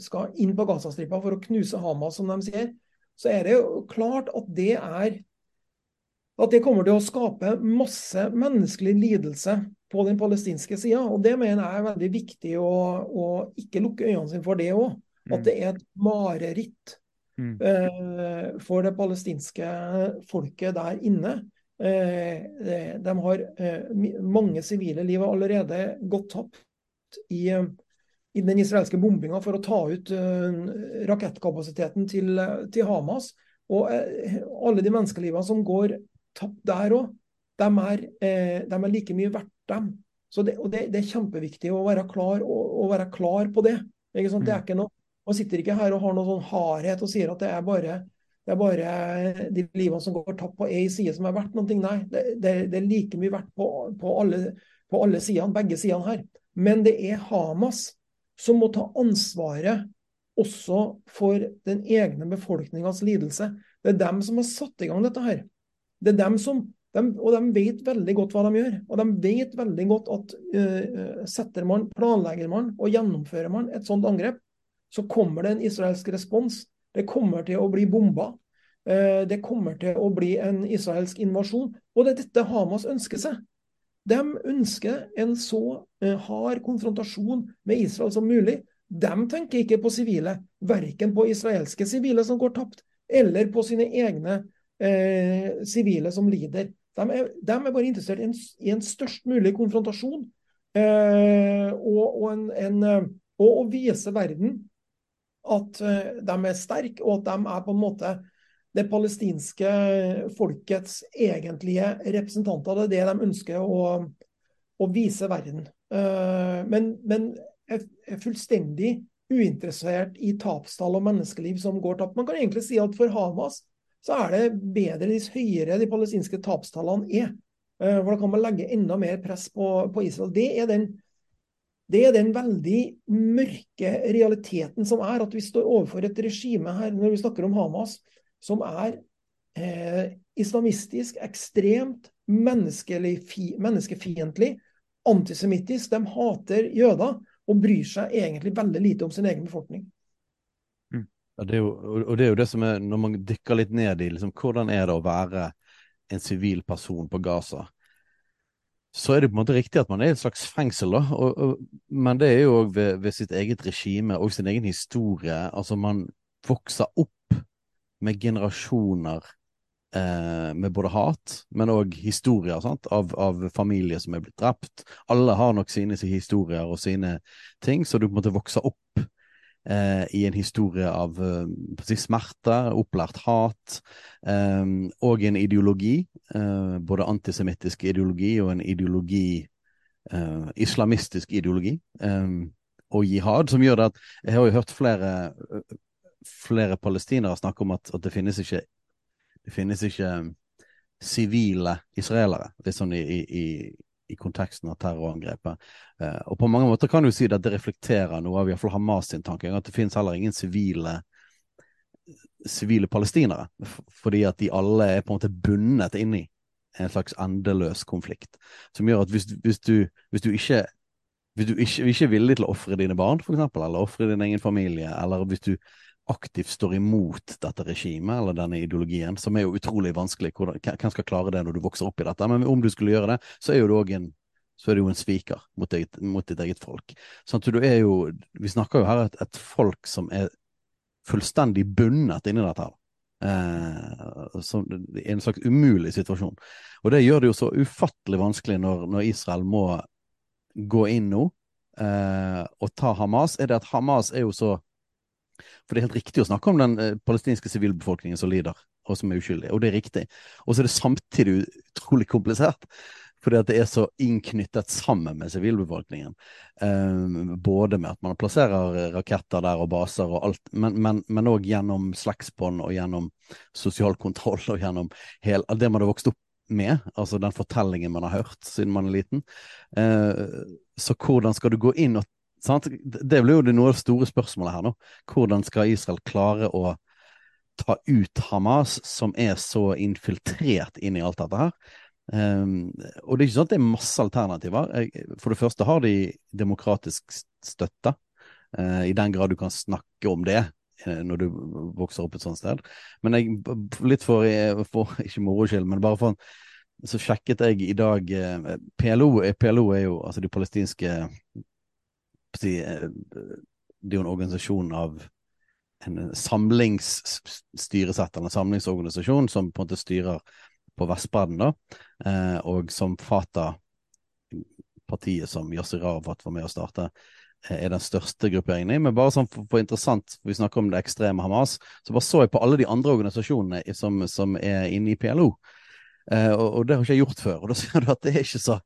skal, inn på Gazastripa for å knuse Hamas, som de sier, så er det jo klart at det er at det kommer til å skape masse menneskelig lidelse på den palestinske sida. Det mener jeg er veldig viktig å, å ikke lukke øynene sine for det òg. At mm. det er et mareritt eh, for det palestinske folket der inne. Eh, de har eh, mange sivile liv har allerede gått tapt i, i den israelske bombinga for å ta ut uh, rakettkapasiteten til, til, Hamas. Og uh, alle de menneskelivene som går tapt der òg, de, uh, de, er like mye verdt, dem. Så det, og det, det, er kjempeviktig å være klar, å, å være klar på det. Det er mm. ikke noe, Man sitter ikke her og har noen sånn hardhet og sier at det er bare det er bare de livene som går tapt på én side som er verdt noe. Nei, det, det, det, er like mye verdt på, på alle, på alle sidene, begge sidene her. Men det er Hamas som må ta ansvaret også for den egne befolkningas lidelse. Det er dem som har satt i gang dette her. Det er dem som, de, og de vet veldig godt hva de gjør. Og de vet veldig godt at uh, setter man, planlegger man og gjennomfører man et sånt angrep, så kommer det en israelsk respons. Det kommer til å bli bomba. Uh, det kommer til å bli en israelsk invasjon. Og det er dette Hamas ønsker seg. De ønsker en så uh, hard konfrontasjon med Israel som mulig. De tenker ikke på sivile, verken på israelske sivile som går tapt, eller på sine egne eh, sivile som lider. De er, de er, bare interessert i en, i en størst mulig konfrontasjon. Eh, og, og, en, en, eh, og, å vise verden at uh, de er sterke, og at de er på en måte det palestinske folkets egentlige representanter. Det er det de ønsker å, å vise verden. Uh, men, men er fullstendig uinteressert i tapstall og menneskeliv som går tapt. Man kan egentlig si at for Hamas så er det bedre dess høyere de palestinske tapstallene er. Uh, for da kan man legge enda mer press på, på Israel. Det er, den, det er den veldig mørke realiteten som er at vi står overfor et regime her, når vi snakker om Hamas, som er eh, islamistisk, ekstremt menneskefiendtlig, antisemittisk. De hater jøder og bryr seg egentlig veldig lite om sin egen befolkning. Mm. Ja, det jo, og det er jo det som er, når man dykker litt ned i liksom, hvordan er det å være en sivil person på Gaza, så er det på en måte riktig at man er i et slags fengsel, da. Og, og, men det er jo òg ved, ved, sitt eget regime og sin egen historie. Altså, man vokser opp med generasjoner eh, med både hat, men òg historier sant? Av, av familier som er blitt drept. Alle har nok sine, sine historier og sine ting, så du på en måte vokser opp i en historie av eh, smerte, opplært hat, eh, og en ideologi. Eh, både antisemittisk ideologi og en ideologi eh, Islamistisk ideologi og jihad, som gjør det at Jeg har jo hørt flere flere palestinere snakke om at, at det finnes ikke det finnes ikke sivile israelere, sånn i, i, i konteksten av terrorangrepet. Eh, og på mange måter kan du si at det reflekterer noe av iallfall Hamas sin tanke, at det finnes heller ingen sivile sivile palestinere, fordi at de alle er på en måte bundet inn i en slags endeløs konflikt. Som gjør at hvis, hvis, du, hvis du ikke hvis du ikke, ikke er villig til å ofre dine barn, eksempel, eller ofre din egen familie, eller hvis du aktivt står imot dette regimet eller denne ideologien, som er jo utrolig vanskelig. Hvem skal klare det når du vokser opp i dette? Men om du skulle gjøre det, så er, jo det en, så er det jo en sviker mot, eget, mot ditt eget folk. Sånn at du er jo, Vi snakker jo her et, et folk som er fullstendig bundet inni dette. her. Eh, som, I en slags umulig situasjon. Og det gjør det jo så ufattelig vanskelig når, når Israel må gå inn nå eh, og ta Hamas, er det at Hamas er jo så for det er helt riktig å snakke om den eh, palestinske sivilbefolkningen som lider, og som er uskyldig. Og det er riktig. Og så er det samtidig utrolig komplisert. fordi at det er så innknyttet sammen med sivilbefolkningen. Um, både med at man plasserer raketter der og baser og alt, men òg gjennom slektsbånd og gjennom sosial kontroll og gjennom hel, det man har vokst opp med, altså den fortellingen man har hørt siden man er liten. Uh, så hvordan skal du gå inn og sant? Det blir jo det noe av det store spørsmålet her nå. Hvordan skal Israel klare å ta ut Hamas, som er så infiltrert inn i alt dette her? Um, og det er ikke sånn at det er masse alternativer. For det første har de demokratisk støtte, uh, i den grad du kan snakke om det uh, når du vokser opp et sånt sted. Men jeg, litt for, for ikke moro skyld, men bare for så sjekket jeg i dag PLO, PLO, er jo altså de palestinske Det er jo en organisasjon av en samlingsstyresett, eller en samlingsorganisasjon, som på en måte styrer på Vestbredden, da, eh, og som Fatah, partiet som Yasir Arafat var med å starte, eh, er den største grupperingen i. Men bare sånn for, for interessant, vi snakker om det ekstreme Hamas, så bare så jeg på alle de andre organisasjonene som, som er inne i PLO. Eh, og, og, det har ikke jeg gjort før. Og da ser du at det er ikke så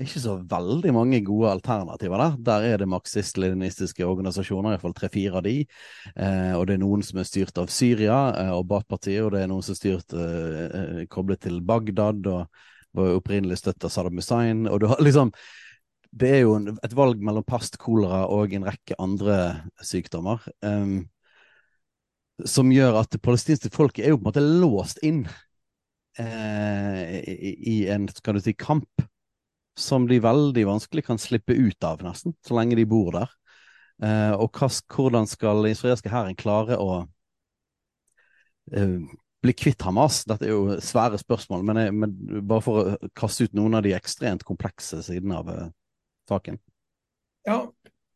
ikke så veldig mange gode alternativer der. Der er det marxist-leninistiske organisasjoner, iallfall tre-fire av de. Eh, og det er noen som er styrt av Syria eh, og Baath-partiet, og det er noen som er styrt eh, eh koblet til Bagdad og var opprinnelig støtt av Saddam Hussein. Og du har liksom Det er jo et valg mellom past, kolera og en rekke andre sykdommer. Um, som gjør at det palestinske folket er jo på en måte låst inn eh, i, en skal du si, kamp som de veldig vanskelig kan slippe ut av, nesten, så lenge de bor der. Eh, og hva, hvordan skal den israelske hæren klare å eh, bli kvitt Hamas? Dette er jo svære spørsmål, men, jeg, men, bare for å kaste ut noen av de ekstremt komplekse sidene av eh, saken. Ja,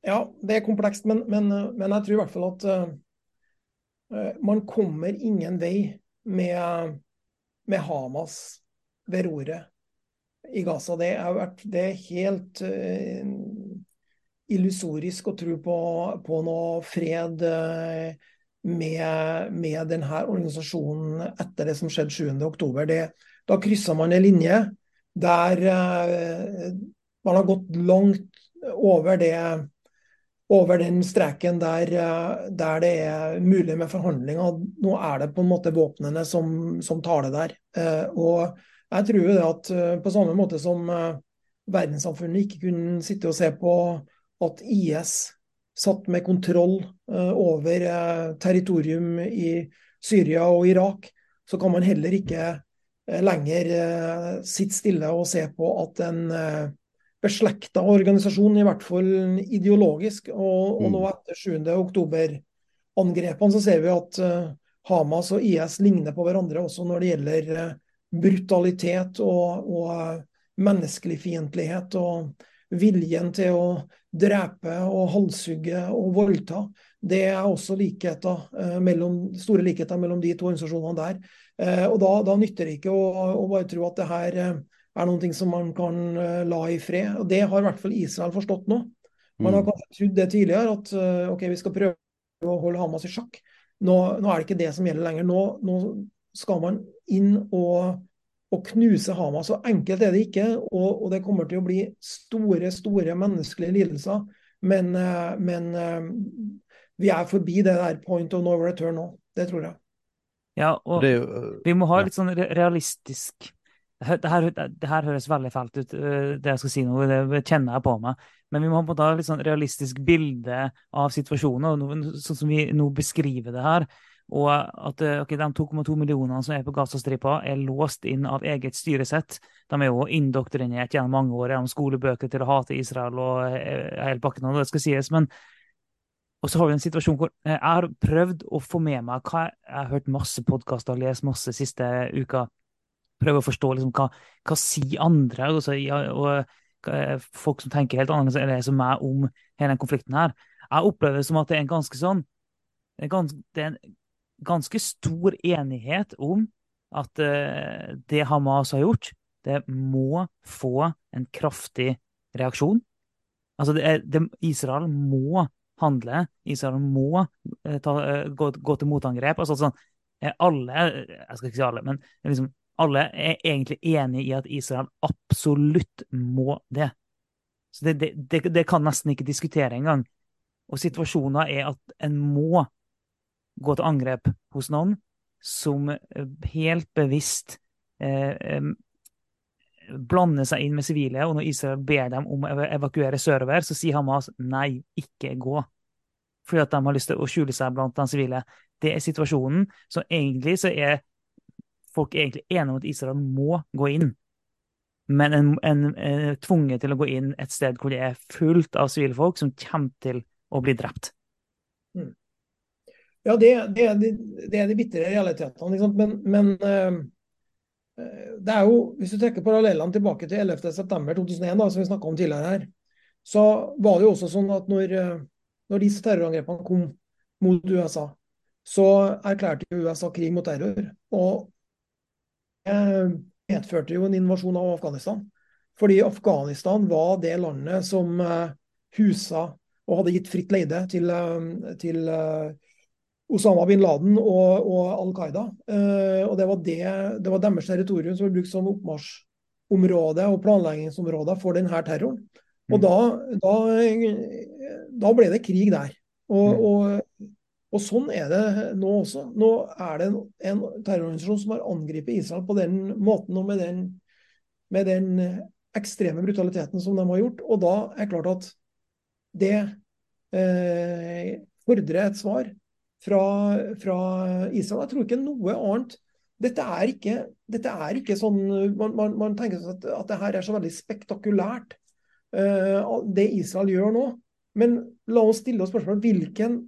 ja, det er komplekst, men, men, men, jeg tror i hvert fall at uh, man kommer ingen vei med, med Hamas ved roret i Gaza. Det er, vært, det er helt uh, illusorisk å tro på, på noe fred uh, med, med, denne organisasjonen etter det som skjedde 7.10. Da kryssa man en linje der uh, man har gått langt over det over den streken der, der, det er mulig med forhandlinger. Nå er det på en måte våpnene som, som taler der. og jeg tror jo det at eh, på samme måte som eh, verdenssamfunnet ikke kunne sitte og se på at IS satt med kontroll eh, over territorium i Syria og Irak, så kan man heller ikke lenger sitte stille og se på at en beslekta organisasjon, i hvert fall ideologisk, og, og nå mm. etter 7. oktober-angrepene, så ser vi at Hamas og IS ligner på hverandre også når det gjelder brutalitet og, og menneskelig fiendtlighet og viljen til å drepe og halshugge og voldta. Det er også likheter, eh, mellom, store likheter mellom de to organisasjonene der. Eh, og da, da nytter det ikke å, å, bare tro at det her er er noe som man kan la i fred. Og Det har i hvert fall Israel forstått nå. Man har mm. kanskje trodd det tidligere, at ok, vi skal prøve å holde Hamas i sjakk. Nå, nå er det ikke det som gjelder lenger. Nå, nå skal man inn og, og, knuse Hamas. Så enkelt er det ikke, og, og, det kommer til å bli store, store menneskelige lidelser. Men, eh, men eh, vi er forbi det der point of no return nå. Det tror jeg. Ja, og jo, vi må ha litt sånn realistisk det her, det her, høres veldig fælt ut, eh, det jeg skal si nå, det kjenner jeg på meg. Men vi må ha et litt sånn realistisk bilde av situasjonen, sånn som vi nå beskriver det her. Og at eh, okay, de 2,2 millionene som er på Gazastripa, er låst inn av eget styresett. De er jo indoktrinert gjennom mange år gjennom skolebøker til å hate Israel og eh, hele pakken Og det skal sies. Men og så har vi en situasjon hvor jeg har prøvd å få med meg hva Jeg har hørt masse podkaster og lest masse siste uka. Prøve å forstå liksom, hva, hva sier andre også, ja, og folk som tenker helt annerledes enn meg om hele den konflikten her. Jeg opplever det som at det er en ganske sånn det er en ganske stor enighet om at uh, det Hamas har gjort, det må få en kraftig reaksjon. Altså, det er, det, Israel må handle. Israel må uh, ta, uh, gå, gå, til motangrep. Altså, sånn, alle, jeg skal ikke si alle, men liksom, alle er egentlig enig i at Israel absolutt må det. Så det, det, det kan nesten ikke diskutere engang. Og situasjonen er at en må gå til angrep hos noen som helt bevisst eh, eh, blander seg inn med sivile. Og når Israel ber dem om å evakuere sørover, så sier Hamas nei, ikke gå. Fordi at de har lyst til å skjule seg blant de sivile. Det er situasjonen. Så egentlig så er folk egentlig enige om at Israel må gå inn. Men en, en, en er tvunget til å gå inn et sted hvor det er fullt av sivilfolk som kommer til å bli drept. Ja, det, det, de, det er de bitre realitetene. Men, men uh, det er jo, hvis du trekker parallellene tilbake til 11.9.2001, som vi snakka om tidligere her, så var det jo også sånn at når, uh, når disse terrorangrepene kom mot USA, så erklærte USA krig mot terror. Og det medførte jo en invasjon av Afghanistan. Fordi Afghanistan var det landet som husa og hadde gitt fritt leide til, til Osama bin Laden og, og Al Qaida. Eh, og det var, det, det var, deres territorium som ble brukt som oppmarsjområde og planleggingsområde for denne terroren. Mm. Og da, da, da, ble det krig der. Og, mm. og, og, sånn er det nå også. Nå er det en, en terrororganisasjon som har angrepet Israel på den måten og med den, med den ekstreme brutaliteten som de har gjort. Og da er det klart at det eh, fordrer et svar fra, fra, Israel. Jeg tror ikke noe annet. Dette er ikke, dette er ikke sånn Man, man, man tenker at, at det her er så veldig spektakulært, uh, det Israel gjør nå. Men la oss stille oss spørsmålet hvilken,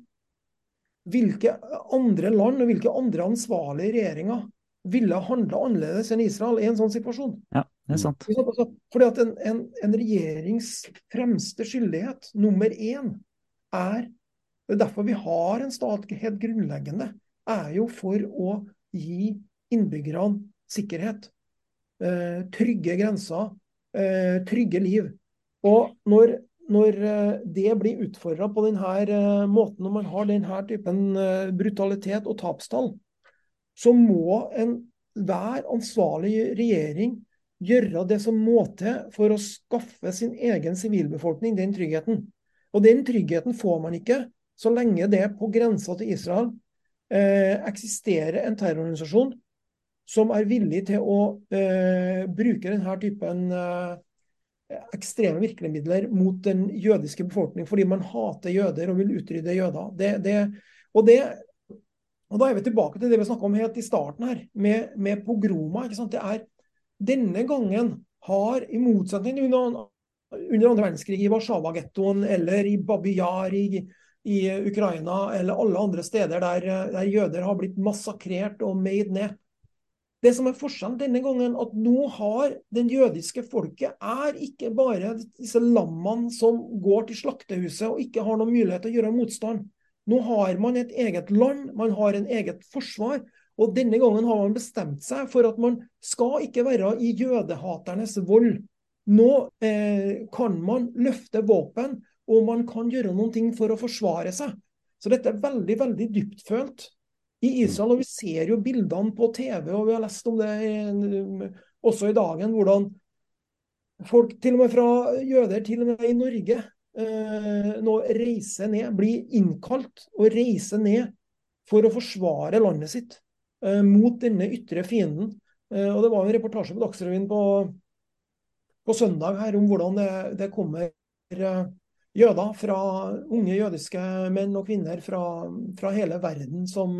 hvilke andre land og hvilke andre ansvarlige regjeringer ville handla annerledes enn Israel i en sånn situasjon? Ja, det er sant. Fordi at en, en, en regjerings fremste skyldighet, nummer én, er det er derfor vi har en stat helt grunnleggende. er jo for å gi innbyggerne sikkerhet. Eh, trygge grenser, eh, trygge liv. Og når, når eh, det blir utfordra på denne måten, når man har denne typen brutalitet og tapstall, så må enhver ansvarlig regjering gjøre det som må til for å skaffe sin egen sivilbefolkning den tryggheten. Og den tryggheten får man ikke så lenge det på grensa til Israel eh, eksisterer en terrororganisasjon som er villig til å eh, bruke denne typen eh, ekstreme virkemidler mot den jødiske befolkning fordi man hater jøder og vil utrydde jøder. Det, det, og, det, og, Da er vi tilbake til det vi snakka om helt i starten her, med, med pogroma. Det er Denne gangen har, i motsetning til under, under andre verdenskrig i Warszawa-gettoen eller i Babi Yar i i Ukraina eller alle andre steder der, der jøder har blitt massakrert og made ned. Det som er forskjellen denne gangen, at nå har den jødiske folket er ikke bare disse lammene som går til slaktehuset og ikke har noen mulighet til å gjøre motstand. Nå har man et eget land, man har en eget forsvar. Og denne gangen har man bestemt seg for at man skal ikke være i jødehaternes vold. Nå eh, kan man løfte våpen og man kan gjøre noen ting for å forsvare seg. Så dette er veldig, veldig dyptfølt i Israel. Og vi ser jo bildene på TV, og vi har lest om det også i dagen, hvordan folk, til og med fra jøder, til og med i Norge, eh, nå reiser ned, blir innkalt og reiser ned for å forsvare landet sitt eh, mot denne ytre fienden. Eh, og Det var en reportasje på Dagsrevyen på, på søndag her om hvordan det, det kommer jøder, fra unge jødiske menn og kvinner fra, fra hele verden som,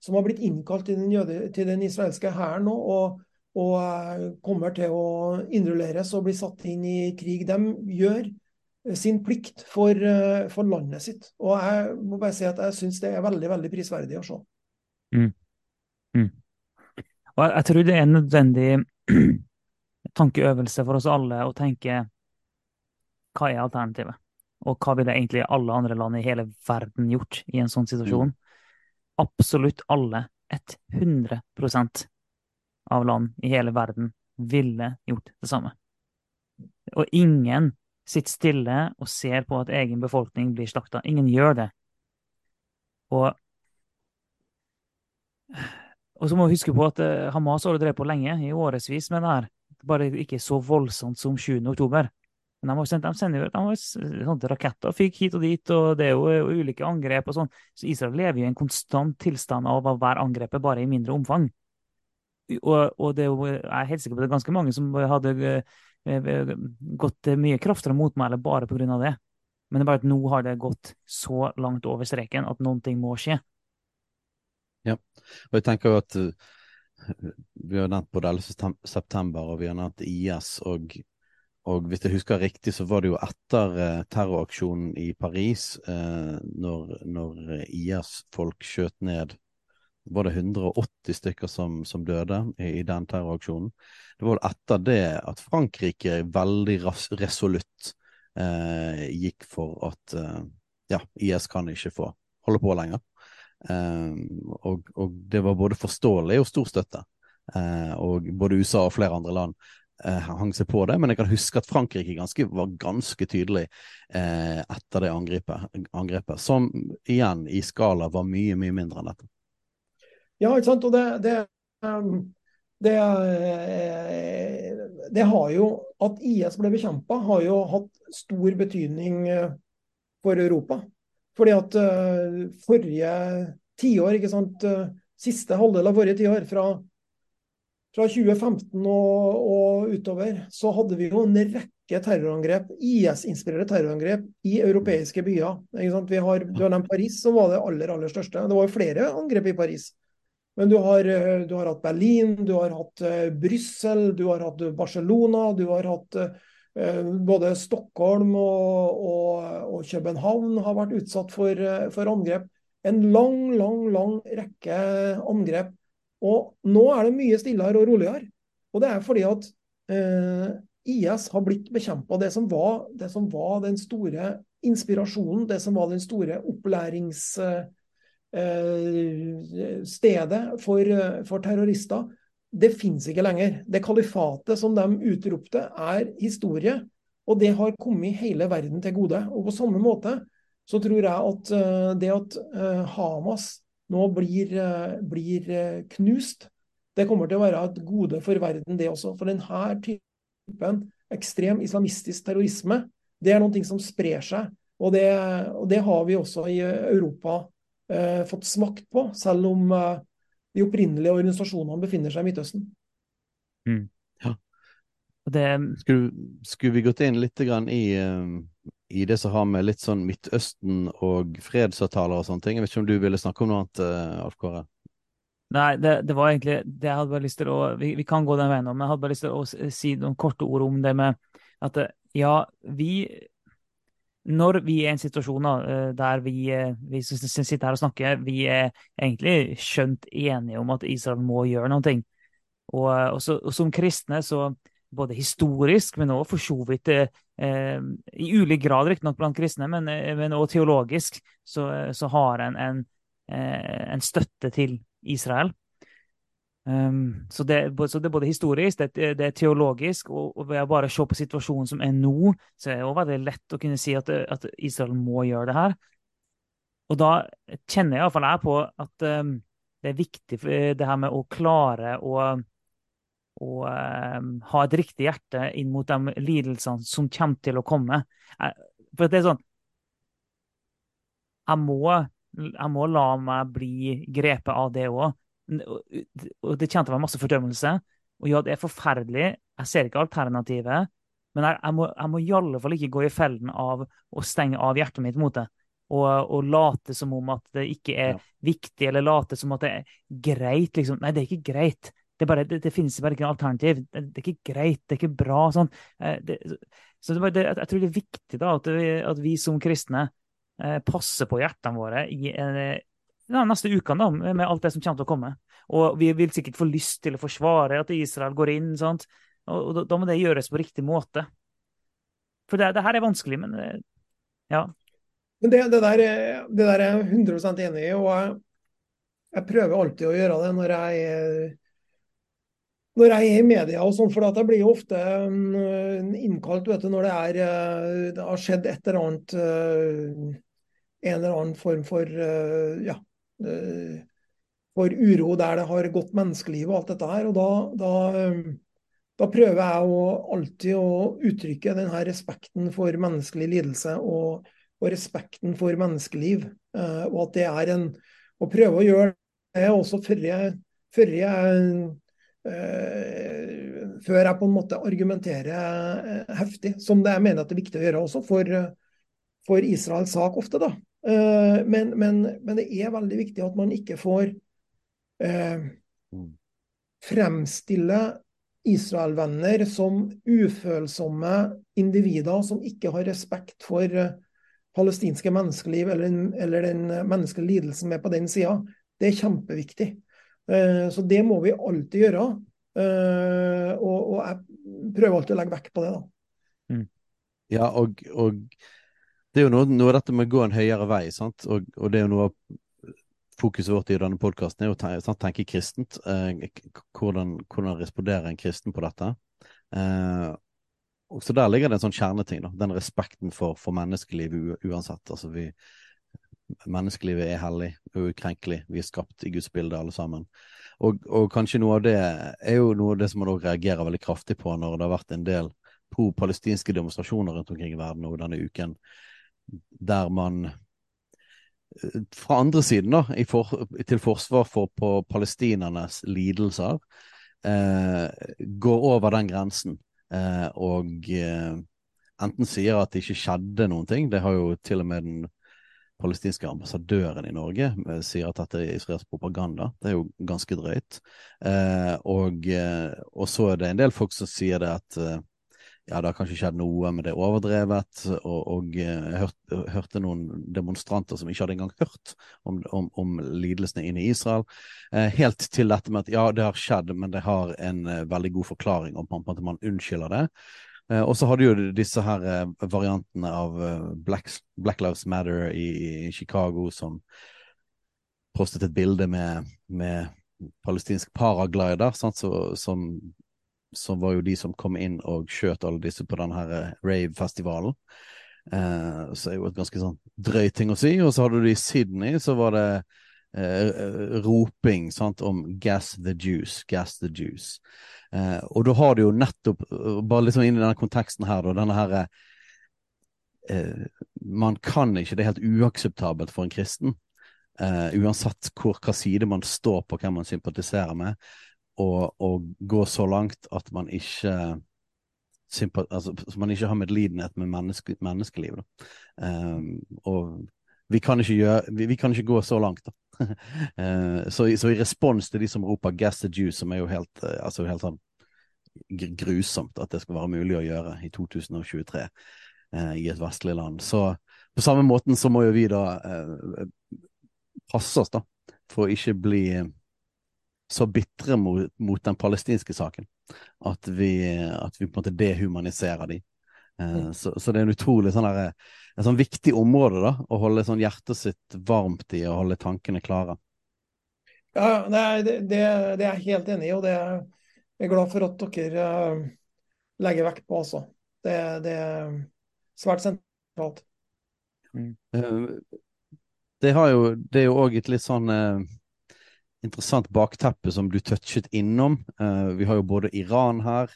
som, har blitt innkalt til den, jøde, til den israelske hæren nå. Og, og, eh, kommer til å innrulleres og bli satt inn i krig. De gjør sin plikt for, eh, for landet sitt. Og jeg må bare si at jeg syns det er veldig, veldig prisverdig å se. Mm. Mm. Og jeg, jeg tror det er en nødvendig tankeøvelse for oss alle å tenke hva er alternativet? Og hva ville egentlig alle andre land i hele verden gjort i en sånn situasjon? Mm. Absolutt alle, 100% av land i hele verden ville gjort det samme. Og ingen sitter stille og ser på at egen befolkning blir slakta. Ingen gjør det. Og og så må vi huske på at eh, Hamas har drevet på lenge, i årevis med det her. Bare ikke så voldsomt som 7. oktober. Men de, sendt, de sender jo raketter fikk hit og dit, og det er jo eh, ulike angrep og sånn. Så Israel lever jo i en konstant tilstand av å være angrepet, bare i mindre omfang. Og, og det er jo, jeg er helt sikker på at det er ganske mange som hadde eh, gått mye kraftigere motmæle bare pga. det. Men det er bare at nå har det gått så langt over streken at noen ting må skje. Ja, og jeg tenker jo at vi har nevnt både 11. september og vi har nevnt IS. Og, og, hvis jeg husker riktig, så var det jo etter eh, terroraksjonen i Paris, eh, når, når IS-folk skjøt ned var det 180 stykker som, som døde i, i, den terroraksjonen. Det var vel etter det at Frankrike veldig resolutt eh, gikk for at eh, ja, IS kan ikke få holde på lenger. Eh, og, og, det var både forståelig og stor støtte. Eh, og både USA og flere andre land eh, hang seg på det, men jeg kan huske at Frankrike ganske, var ganske tydelig eh, etter det angrepet, angrepet, som igjen i skala var mye, mye mindre enn dette. Ja, ikke sant. Og det, det, um, det, eh, det har jo At IS ble bekjempa, har jo hatt stor betydning eh, for Europa. Fordi at uh, forrige tiår, ikke sant, siste halvdel av forrige tiår, fra, fra 2015 og, og, utover, så hadde vi jo en rekke terrorangrep, IS-inspirerte terrorangrep i europeiske byer. Har, du har nevnt Paris, som var det aller, aller største. Det var jo flere angrep i Paris. Men du har, eh, du har, hatt Berlin, du har hatt uh, Brussel, du har hatt Barcelona, du har hatt uh, både Stockholm og, og, og, København har vært utsatt for, for, angrep. En lang, lang, lang rekke angrep. Og nå er det mye stillere og roligere. Og det er fordi at IS har blitt bekjempa. Det, det, som var den store inspirasjonen, det som var den store opplæringsstedet Eh, for, for terrorister, det finnes ikke lenger. Det kalifatet som de utropte, er historie. Og det har kommet hele verden til gode. Og på samme måte så tror jeg at eh, det at eh, Hamas nå blir, blir knust, det kommer til å være et gode for verden, det også. For denne typen ekstrem islamistisk terrorisme, det er noe som sprer seg. Og det, og det har vi også i Europa eh, fått smakt på, selv om eh, de opprinnelige organisasjonene befinner seg i Midtøsten. Mm. Ja. Det... Skulle, skulle, vi gått inn litt i, uh, i, det som har med litt sånn Midtøsten og fredsavtaler og sånne ting? Jeg vet ikke om du ville snakke om noe annet, uh, Alf Kåre? Nei, det, det, var egentlig det jeg hadde bare lyst til å vi, vi, kan gå den veien, men jeg hadde bare lyst til å si noen korte ord om det med at ja, vi når vi er i en situasjon eh, der vi, eh, vi sitter her og snakker, vi er egentlig skjønt enige om at Israel må gjøre noe. Og, eh, og, så, og som kristne, så både historisk, men også for så vidt eh, i ulik grad riktignok blant kristne, men, men også teologisk, så, så har en en, en støtte til Israel. Um, så, det, så, det, er både historisk, det, det er teologisk, og, og, ved å bare se på situasjonen som er nå, så er det også veldig lett å kunne si at, at Israel må gjøre det her. Og da kjenner jeg iallfall jeg på at um, det er viktig det her med å klare å, å um, ha et riktig hjerte inn mot de lidelsene som kommer til å komme. For det er sånn Jeg må, jeg må la meg bli grepet av det òg og det kjente være masse fordømmelse. Og ja, det er forferdelig. Jeg ser ikke alternativet. Men jeg, jeg, må, jeg må i alle fall ikke gå i fellen av å stenge av hjertet mitt mot det. Og, og late som om at det ikke er ja. viktig, eller late som at det er greit. Liksom. Nei, det er ikke greit. Det, bare, det, det finnes bare ikke noe alternativ. Det, det, er ikke greit, det er ikke bra. Sånn. Eh, så jeg tror det er viktig da, at, vi, at vi som kristne eh, passer på hjertene våre i en, ja, neste ukene da, med alt det som kommer til å komme. Og vi vil sikkert få lyst til å forsvare at Israel går inn. Sant? Og, og da må det gjøres på riktig måte. For det, her er vanskelig, men eh, ja. Men det, der, det der, er jeg 100% enig i. og jeg, prøver alltid å gjøre det når jeg, når jeg er i media og sånn, for jeg blir jo ofte mm, innkalt vet du, når det, er, eh, det har skjedd et eller annet eh, En eller annen form for ja, Eh, for uro der det har gått menneskeliv og alt dette her. Og da, da, da prøver jeg å, alltid å uttrykke denne respekten for menneskelig lidelse og, og respekten for menneskeliv. Og at det er en Å prøve å gjøre det også før jeg, før jeg før jeg på en måte argumenterer uh, heftig, som det jeg mener at det er viktig å gjøre også for, for Israels sak ofte. da. Men, men, men, det er veldig viktig at man ikke får fremstille Israel-venner som ufølsomme individer som ikke har respekt for palestinske menneskeliv eller, eller den menneskelige lidelsen med på den sida. Det er kjempeviktig. Eh, så det må vi alltid gjøre. Eh, og, og jeg prøver alltid å legge vekt på det. da. Mm. Ja, og, og, det er jo noe, noe av dette med å gå en høyere vei. sant? Og, og det er jo noe av fokuset vårt i denne podkasten er å tenke, kristent. Eh, hvordan, hvordan, responderer en kristen på dette? Eh, og så Der ligger det en sånn kjerneting. da, Den respekten for, for menneskelivet uansett. altså vi Menneskelivet er hellig og ukrenkelig. Vi er skapt i Guds bilde, alle sammen. Og, og, kanskje noe av det er jo noe av det som man reagerer veldig kraftig på når det har vært en del pro-palestinske demonstrasjoner rundt omkring i verden over denne uken, der man eh, fra andre siden, da, for, til forsvar for på palestinernes lidelser, eh, går over den grensen eh, og eh, enten sier at det ikke skjedde noen ting, det har jo til og med den palestinske ambassadøren i Norge eh, sier at dette er israelsk propaganda. Det er jo ganske drøyt. Eh, og, eh, og, så er det en del folk som sier det at ja, det har kanskje skjedd noe, men det er overdrevet. Og, og jeg hørte, hørte, noen demonstranter som ikke hadde engang hørt om, om, om lidelsene inne i Israel. Helt til dette med at ja, det har skjedd, men det har en veldig god forklaring om at man unnskylder det. Eh, og så hadde jo disse her eh, variantene av eh, Black, Black, Lives Matter i, i, Chicago som postet et bilde med, med palestinsk paraglider, sant, så, som, som, var jo de som kom inn og skjøt alle disse på denne her rave-festivalen. Eh, så er jo et ganske sånn drøy ting å si. Og så hadde du i Sydney, så var det eh, roping sant, om 'gas the juice', 'gas the juice'. Eh, og da har du jo nettopp, eh, bare liksom inn i denne konteksten her, da, denne her eh, Man kan ikke, det er helt uakseptabelt for en kristen, eh, uansett hvor, hva side man står på, hvem man sympatiserer med, å gå så langt at man ikke altså, man ikke har medlidenhet med menneske, menneskeliv. Um, og vi kan, gjøre, vi, vi kan, ikke gå så langt, da. uh, så, så, i respons til de som roper 'gas the juice', som er jo helt, uh, altså helt sånn grusomt at det skal være mulig å gjøre i 2023 uh, eh, i et vestlig land. Så på samme måten så må jo vi da passe oss da, for å ikke bli så bitre mot, mot den palestinske saken at vi, at vi på en måte dehumaniserer de. Mm. Så, så, det er en utrolig sånn der, et sånn viktig område da, å holde sånn hjertet sitt varmt i og holde tankene klare. Ja, det, det, det er jeg helt enig i, og det er jeg glad for at dere uh, legger vekt på. også. Det, det er svært sentralt. Mm. Uh, det, jo, det, er jo òg et litt sånn uh, interessant bakteppe som du touchet innom. vi har jo både Iran her,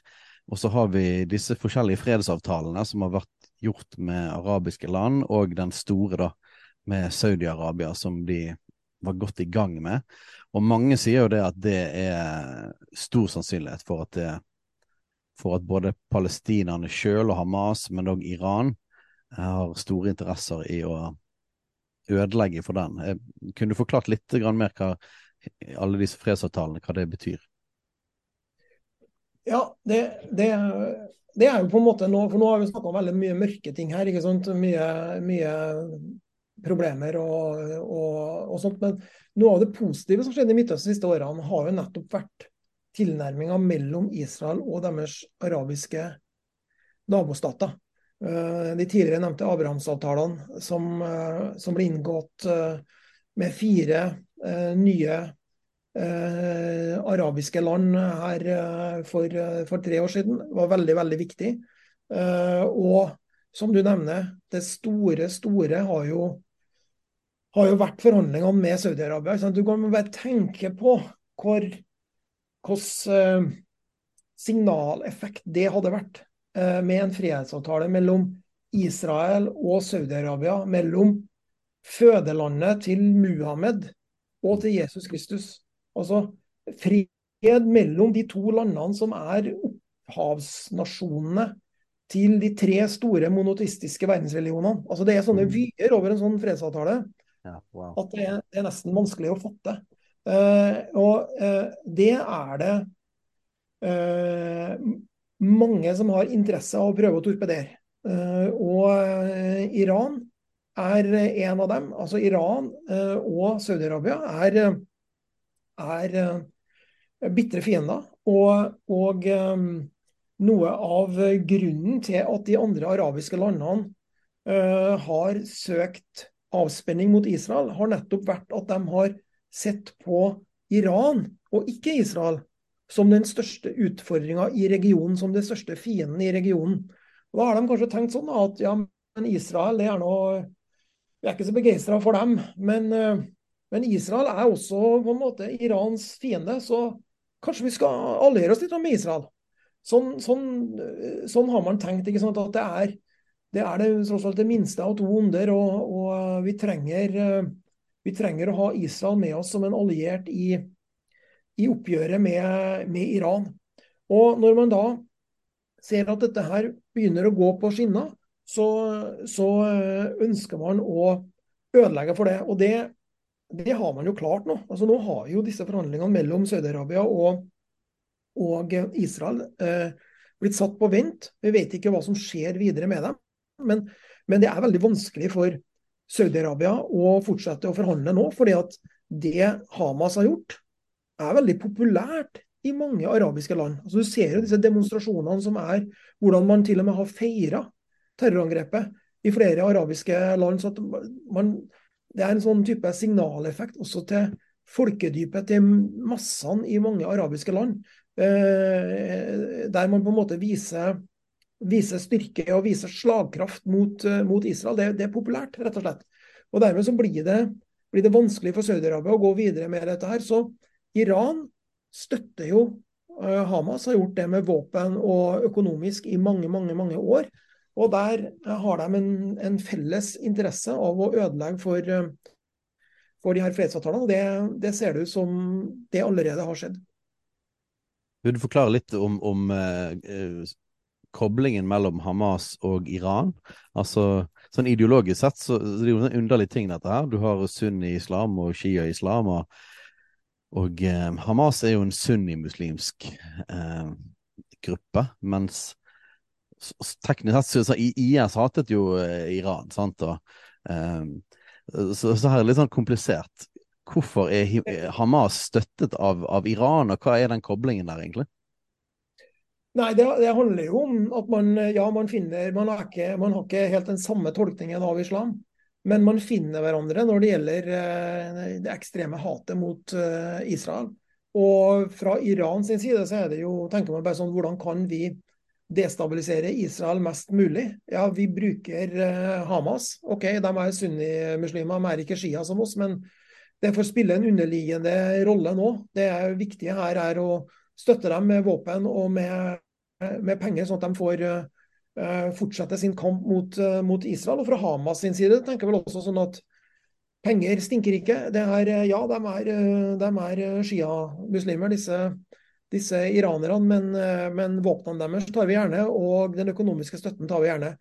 og så har vi disse forskjellige fredsavtalene som har vært gjort med arabiske land, og den store da, med Saudi-Arabia, som de var godt i gang med. Og mange sier jo det at det er stor sannsynlighet for at det for at både palestinerne sjøl og Hamas, men òg Iran, har store interesser i å ødelegge for den. Eh, kunne du forklart litt mer hva alle disse fredsavtalene, hva det betyr? Ja, det, det, det er jo på en måte nå, for nå har vi snakka om veldig mye mørke ting her. ikke sant? Mye, mye problemer og, og, og, sånt. Men noe av det positive som skjedde i Midtøsten de siste årene, har jo nettopp vært tilnærminga mellom Israel og deres arabiske nabostater. Eh, de tidligere nevnte Abrahamsavtalene som, eh, som ble inngått eh, med fire nye eh, arabiske land her eh, for, eh, for, tre år siden, var veldig, veldig viktig. Eh, og som du nevner, det store, store har jo har jo vært forhandlingene med Saudi-Arabia. Du kan bare tenke på hvor hvilken eh, signaleffekt det hadde vært eh, med en frihetsavtale mellom Israel og Saudi-Arabia, mellom fødelandet til Muhammed og til Jesus Kristus. Altså fred mellom de to landene som er opphavsnasjonene til de tre store monoteistiske verdensreligionene. Altså Det er sånne Mm. vyer over en sånn fredsavtale Ja, wow. at det er, det er nesten vanskelig å fatte. Uh, og uh, det er det uh, mange som har interesse av å prøve å torpedere. Og Iran er en av dem. Altså Iran og Saudi-Arabia er, er uh, bitre fiender. Og, og um, noe av grunnen til at de andre arabiske landene uh, har søkt avspenning mot Israel, har nettopp vært at de har sett på Iran, og ikke Israel, som den største utfordringa i regionen, som den største fienden i regionen. Og Da har de kanskje tenkt sånn at ja, men Israel det er noe Vi er ikke så begeistra for dem, men, eh, men Israel er også på en måte Irans fiende, så kanskje vi skal alliere oss litt med Israel. Sånn, sånn, sånn har man tenkt, ikke sant, at det er det er det tross alt det minste av to onder, og, og vi, trenger, vi trenger å ha Israel med oss som en alliert i, i oppgjøret med, med Iran. Og når man da ser at dette her begynner å gå på skinner, så, så ønsker man å ødelegge for det. Og det, det har man jo klart nå. Altså Nå har jo disse forhandlingene mellom Saudi-Arabia og, og Israel eh, blitt satt på vent. Vi vet ikke hva som skjer videre med dem. Men, men det er veldig vanskelig for Saudi-Arabia å fortsette å forhandle nå, fordi at det Hamas har gjort, er veldig populært i mange arabiske land. Altså Du ser jo disse demonstrasjonene som er, hvordan man til og med har feira terrorangrepet i flere arabiske land. så at man, Det er en sånn type signaleffekt også til folkedypet, til massene i mange arabiske land. Eh, der man på en måte viser, viser styrke og viser slagkraft mot, eh, mot Israel. Det, det, er populært, rett og slett. Og Dermed så blir det, blir det vanskelig for Saudi-Arabia å gå videre med dette. her. Så Iran støtter jo eh, Hamas, har gjort det med våpen og økonomisk i mange, mange, mange år. Og der har de en, en felles interesse av å ødelegge for, for de her fredsavtalene. Og det, det ser det ut som det allerede har skjedd. Vil du forklare litt om, om eh, koblingen mellom Hamas og Iran? Altså, sånn Ideologisk sett så, så det er jo en underlig ting, dette her. Du har sunni-islam og shia-islam. Og, og eh, Hamas er jo en sunnimuslimsk eh, gruppe, mens teknisk sett så IS hatet jo eh, Iran, sant? Og, um, så, så her er det litt sånn komplisert. Hvorfor er Hamas støttet av, av, Iran, og hva er den koblingen der, egentlig? Nei, det, det handler jo om at man, ja, man finner man ikke, man har ikke helt den samme tolkningen av islam. Men man finner hverandre når det gjelder det ekstreme hatet mot Israel. Og fra Iran sin side så er det jo, tenker man bare sånn, hvordan kan vi destabilisere Israel mest mulig? Ja, vi bruker uh, Hamas. OK, de er sunnimuslimer, de er ikke shia som oss, men det får spille en underliggende rolle nå. Det viktige her er å støtte dem med våpen og med, med penger, sånn at de får uh, fortsette sin kamp mot, mot, Israel. Og fra Hamas sin side tenker jeg vel også sånn at penger stinker ikke. Det er, ja, de er, de er shia-muslimer, disse, disse iranerne, men, men våpnene deres tar vi gjerne, og den økonomiske støtten tar vi gjerne.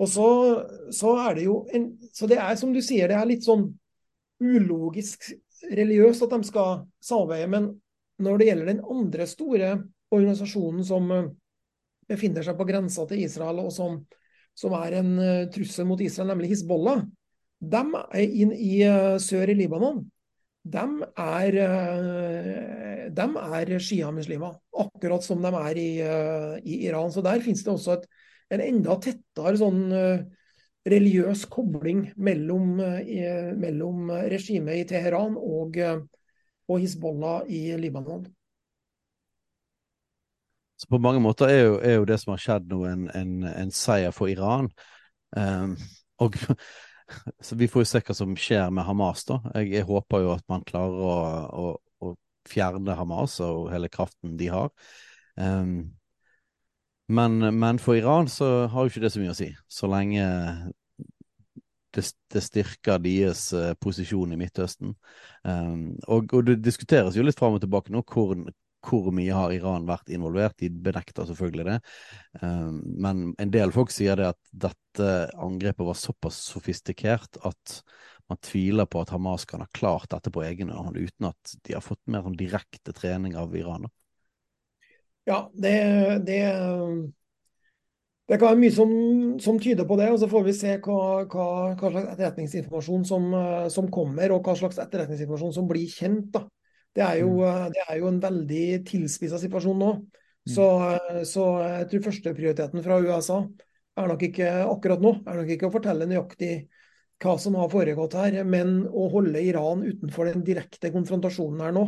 Og så, så er det jo en, Så det er som du sier, det er litt sånn ulogisk religiøst at de skal samarbeide. Men når det gjelder den andre store organisasjonen som befinner seg på grensa til Israel, og som, som er en trussel mot Israel, nemlig Hizbollah, de er inn i sør i Libanon. De er, de er shia-muslimer, akkurat som de er i, i, Iran. Så der finnes det også et, en enda tettere sånn religiøs kobling mellom, mellom regimet i Teheran og, og Hizbollah i Libanon. Så på mange måter er jo, er jo det som har skjedd nå, en, en, en seier for Iran. Um, og så vi får jo se hva som skjer med Hamas, da. Jeg, jeg håper jo at man klarer å, å, å, fjerne Hamas og hele kraften de har. Um, men, men, for Iran så har jo ikke det så mye å si, så lenge det, det styrker deres uh, posisjon i Midtøsten. Um, og, og, det diskuteres jo litt fram og tilbake nå hvor, hvor mye har Iran vært involvert? De benekter selvfølgelig det. Um, men en del folk sier det at dette angrepet var såpass sofistikert at man tviler på at Hamas kan ha klart dette på egen hånd uten at de har fått mer sånn direkte trening av Iran. Ja, det, det, det kan være mye som, som, tyder på det. og Så får vi se hva, hva, hva slags etterretningsinformasjon som, som, kommer, og hva slags etterretningsinformasjon som blir kjent. da. Det er jo, mm. eh, det er jo en veldig tilspissa situasjon nå. Mm. Så, eh, så jeg tror førsteprioriteten fra USA er nok ikke akkurat nå er nok ikke å fortelle nøyaktig hva som har foregått her, men å holde Iran utenfor den direkte konfrontasjonen her nå.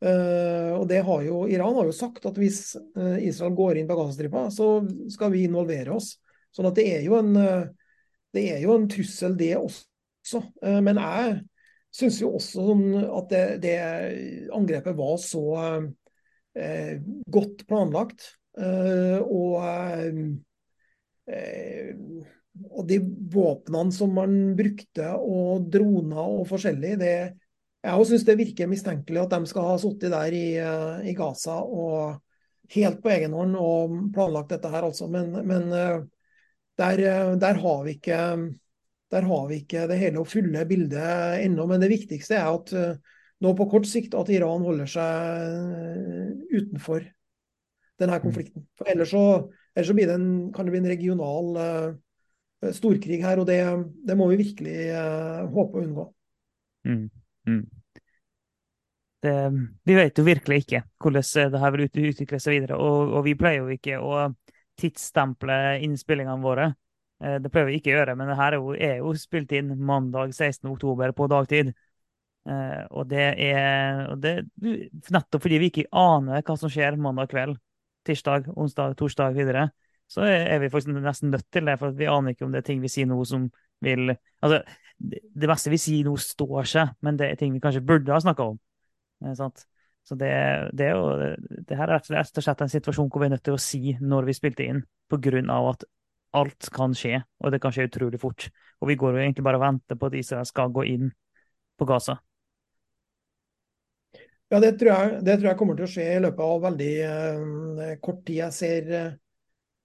Uh, og det har jo, Iran har jo sagt at hvis uh, Israel går inn på Gazastripa, så skal vi involvere oss. Sånn at det er jo en, uh, det er jo en trussel, det også. men jeg syns jo også sånn at det, det, angrepet var så eh, godt planlagt. Eh, og, eh, og de våpnene som man brukte, og droner og forskjellig, det jeg syns det virker mistenkelig at de skal ha sittet der i, i, Gaza og helt på egen hånd og planlagt dette her, altså. Men, men eh, der, eh, der har vi ikke der har vi ikke det hele og fulle bildet ennå. Men det viktigste er at uh, nå på kort sikt at Iran holder seg uh, utenfor denne mm. konflikten. For ellers så, ellers så det en, kan det bli en regional uh, storkrig her, og det, det, må vi virkelig håpe å unngå. Mm. Mm. Det, vi vet jo virkelig ikke hvordan det her vil utvikle seg videre, og, og vi pleier jo ikke å tidsstemple innspillingene våre. Eh, det prøver vi ikke å gjøre, men det her er jo, er jo spilt inn mandag 16.10 på dagtid. Uh, og det er og det, nettopp fordi vi ikke aner hva som skjer mandag kveld, tirsdag, onsdag, torsdag videre, så er vi faktisk nesten nødt til det. For vi aner ikke om det er ting vi sier nå som vil Altså, det, meste vi sier nå, står seg, men det er ting vi kanskje burde ha snakka om. Uh, så det, det, er jo, det her er rett og slett en situasjon hvor vi er nødt til å si når vi spilte inn, på grunn av at alt kan skje, og det kan skje utrolig fort. Og vi går jo egentlig bare og venter på at Israel skal gå inn på Gaza. Ja, det tror, jeg, det tror jeg kommer til å skje i løpet av veldig uh, kort tid. Jeg ser,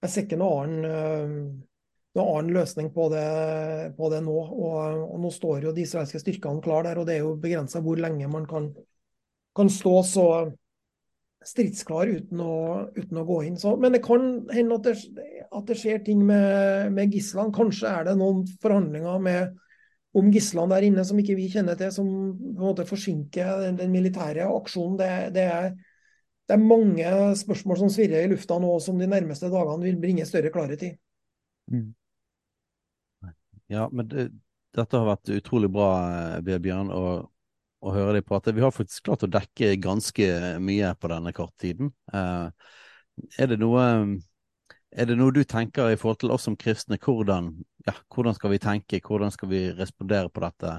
jeg ser ikke noe annen, uh, noe annen løsning på det, på det nå. Og, og, Nå står jo de israelske styrkene klar der, og det er jo begrensa hvor lenge man kan, kan stå så stridsklar uten å, uten å gå inn. Så, men det kan hende at det, at det skjer ting med, med gislene. Kanskje er det noen forhandlinger med, om gislene der inne som ikke vi kjenner til, som på en måte forsinker den, den militære aksjonen. Det, det, er, det, er, mange spørsmål som svirrer i lufta nå, som de nærmeste dagene vil bringe større klarhet i. Mm. Ja, men det, dette har vært utrolig bra, eh, Bjørn. og å høre deg prate. Vi har faktisk klart å dekke ganske mye på denne korttiden. Uh, er, det noe, er det noe du tenker i forhold til oss som kristne? Hvordan, ja, hvordan skal vi tenke, hvordan skal vi respondere på dette?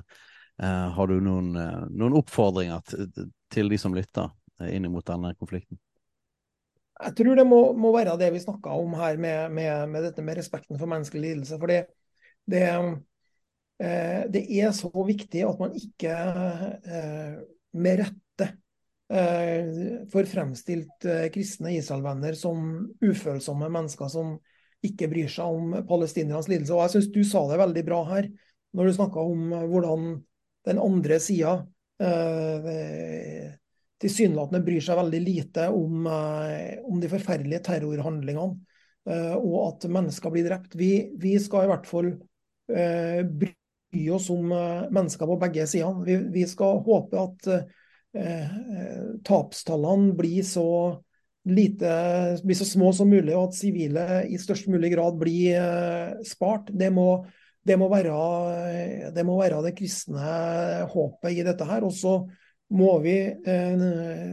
Uh, har du noen, uh, noen oppfordringer til, de som lytter inn mot denne konflikten? Jeg tror det må, må være det vi snakka om her med, med, med, dette med respekten for menneskelig lidelse. For det, Eh, det er så viktig at man ikke eh, med rette eh, får fremstilt kristne Israel-venner som ufølsomme mennesker som ikke bryr seg om palestinernes lidelse. Og jeg syns du sa det veldig bra her, når du snakka om hvordan den andre sida tilsynelatende bryr seg veldig lite om, om de forferdelige terrorhandlingene, og at mennesker blir drept. Vi, vi skal i hvert fall bry bry oss om eh, mennesker på begge sider. Vi, vi skal håpe at eh, tapstallene blir så, lite, blir så små som mulig, og at sivile i størst mulig grad blir eh, spart. Det må, det må, være, det må være det kristne håpet i dette her. Og så må vi, eh,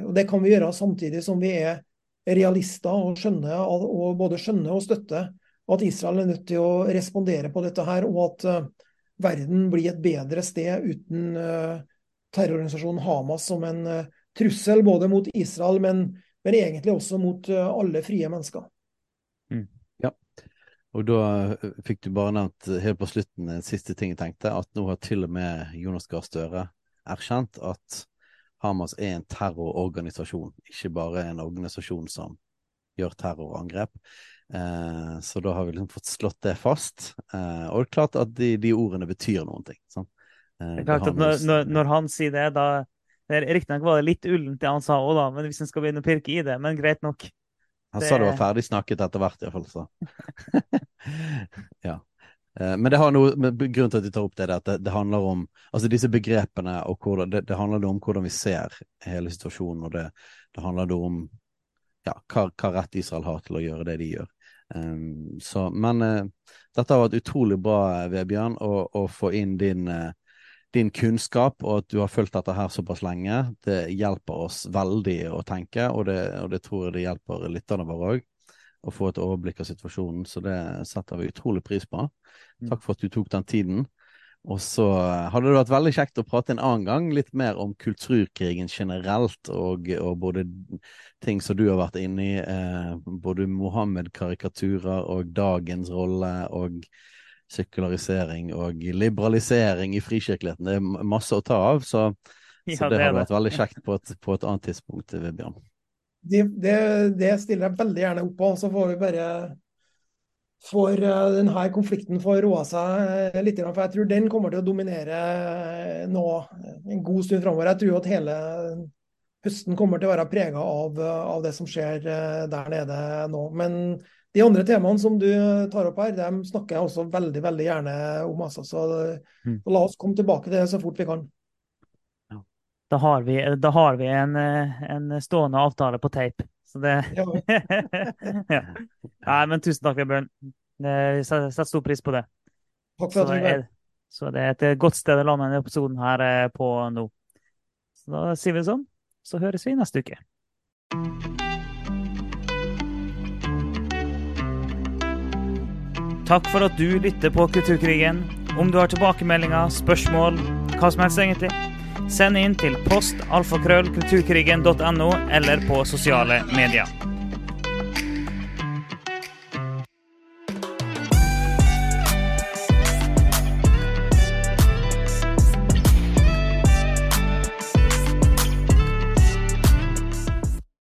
og det kan vi gjøre samtidig som vi er realister og, skjønner, og både skjønner og støtter at Israel er nødt til å respondere på dette her, og at verden bli et bedre sted uten uh, terrororganisasjonen Hamas som en uh, trussel både mot Israel, men, men egentlig også mot uh, alle frie mennesker. Mm. Ja, og da fikk du bare nevnt helt på slutten en siste ting jeg tenkte, at nå har til og med Jonas Gahr Støre erkjent at Hamas er en terrororganisasjon, ikke bare en organisasjon som gjør terrorangrep. Eh, så da har vi liksom fått slått det fast. Eh, og det er klart at de, de ordene betyr noen ting. Sånn. Eh, det er klart at når, når, når, han sier det, da Riktignok var det litt ullent det han sa òg, da, men hvis en skal begynne å pirke i det, men greit nok. Han det... sa det var ferdig snakket etter hvert, iallfall. Så. ja. Eh, men det har noe, grunnen til at de tar opp det, er at det, det handler om altså disse begrepene og hvordan, det, det handler om hvordan vi ser hele situasjonen. og Det, det handler om ja, hva, hva, rett Israel har til å gjøre det de gjør. Um, så, men uh, dette har vært utrolig bra, Vebjørn, å, å få inn din, uh, din, kunnskap, og at du har fulgt dette her såpass lenge. Det hjelper oss veldig å tenke, og det, og det tror jeg det hjelper lytterne våre òg. Å få et overblikk av situasjonen, så det setter vi utrolig pris på. Mm. Takk for at du tok den tiden. Og så hadde det vært veldig kjekt å prate en annen gang litt mer om kulturkrigen generelt, og, og både ting som du har vært inne i, eh, både Mohammed-karikaturer og dagens rolle og sekularisering og liberalisering i frikirkeligheten. Det er masse å ta av, så, ja, så det, det hadde vært veldig kjekt på et, på et annet tidspunkt, Vebjørn. Det, det, det, stiller jeg veldig gjerne opp på. Så får vi bare for eh, denne konflikten får roa seg eh, litt. For jeg tror den kommer til å dominere eh, nå en god stund framover. Jeg tror at hele høsten kommer til å være prega av, av, det som skjer der nede nå. Men de andre temaene som du tar opp her, dem snakker jeg også veldig veldig gjerne om. Altså. Så, mm. la oss komme tilbake til det så fort vi kan. Da har vi, da har vi en, en, stående avtale på tape. Så det ja. Nei, men tusen takk, Bjørn. Vi setter stor pris på det. Takk for at du var Så det er et godt sted å lande denne episoden her eh, på nå. Så da sier vi det sånn. Så høres vi neste uke. Takk for at du lytter på Kulturkrigen. Om du har tilbakemeldinger, spørsmål, hva som helst egentlig Send inn til post alfakrøllkulturkrigen.no eller på sosiale medier.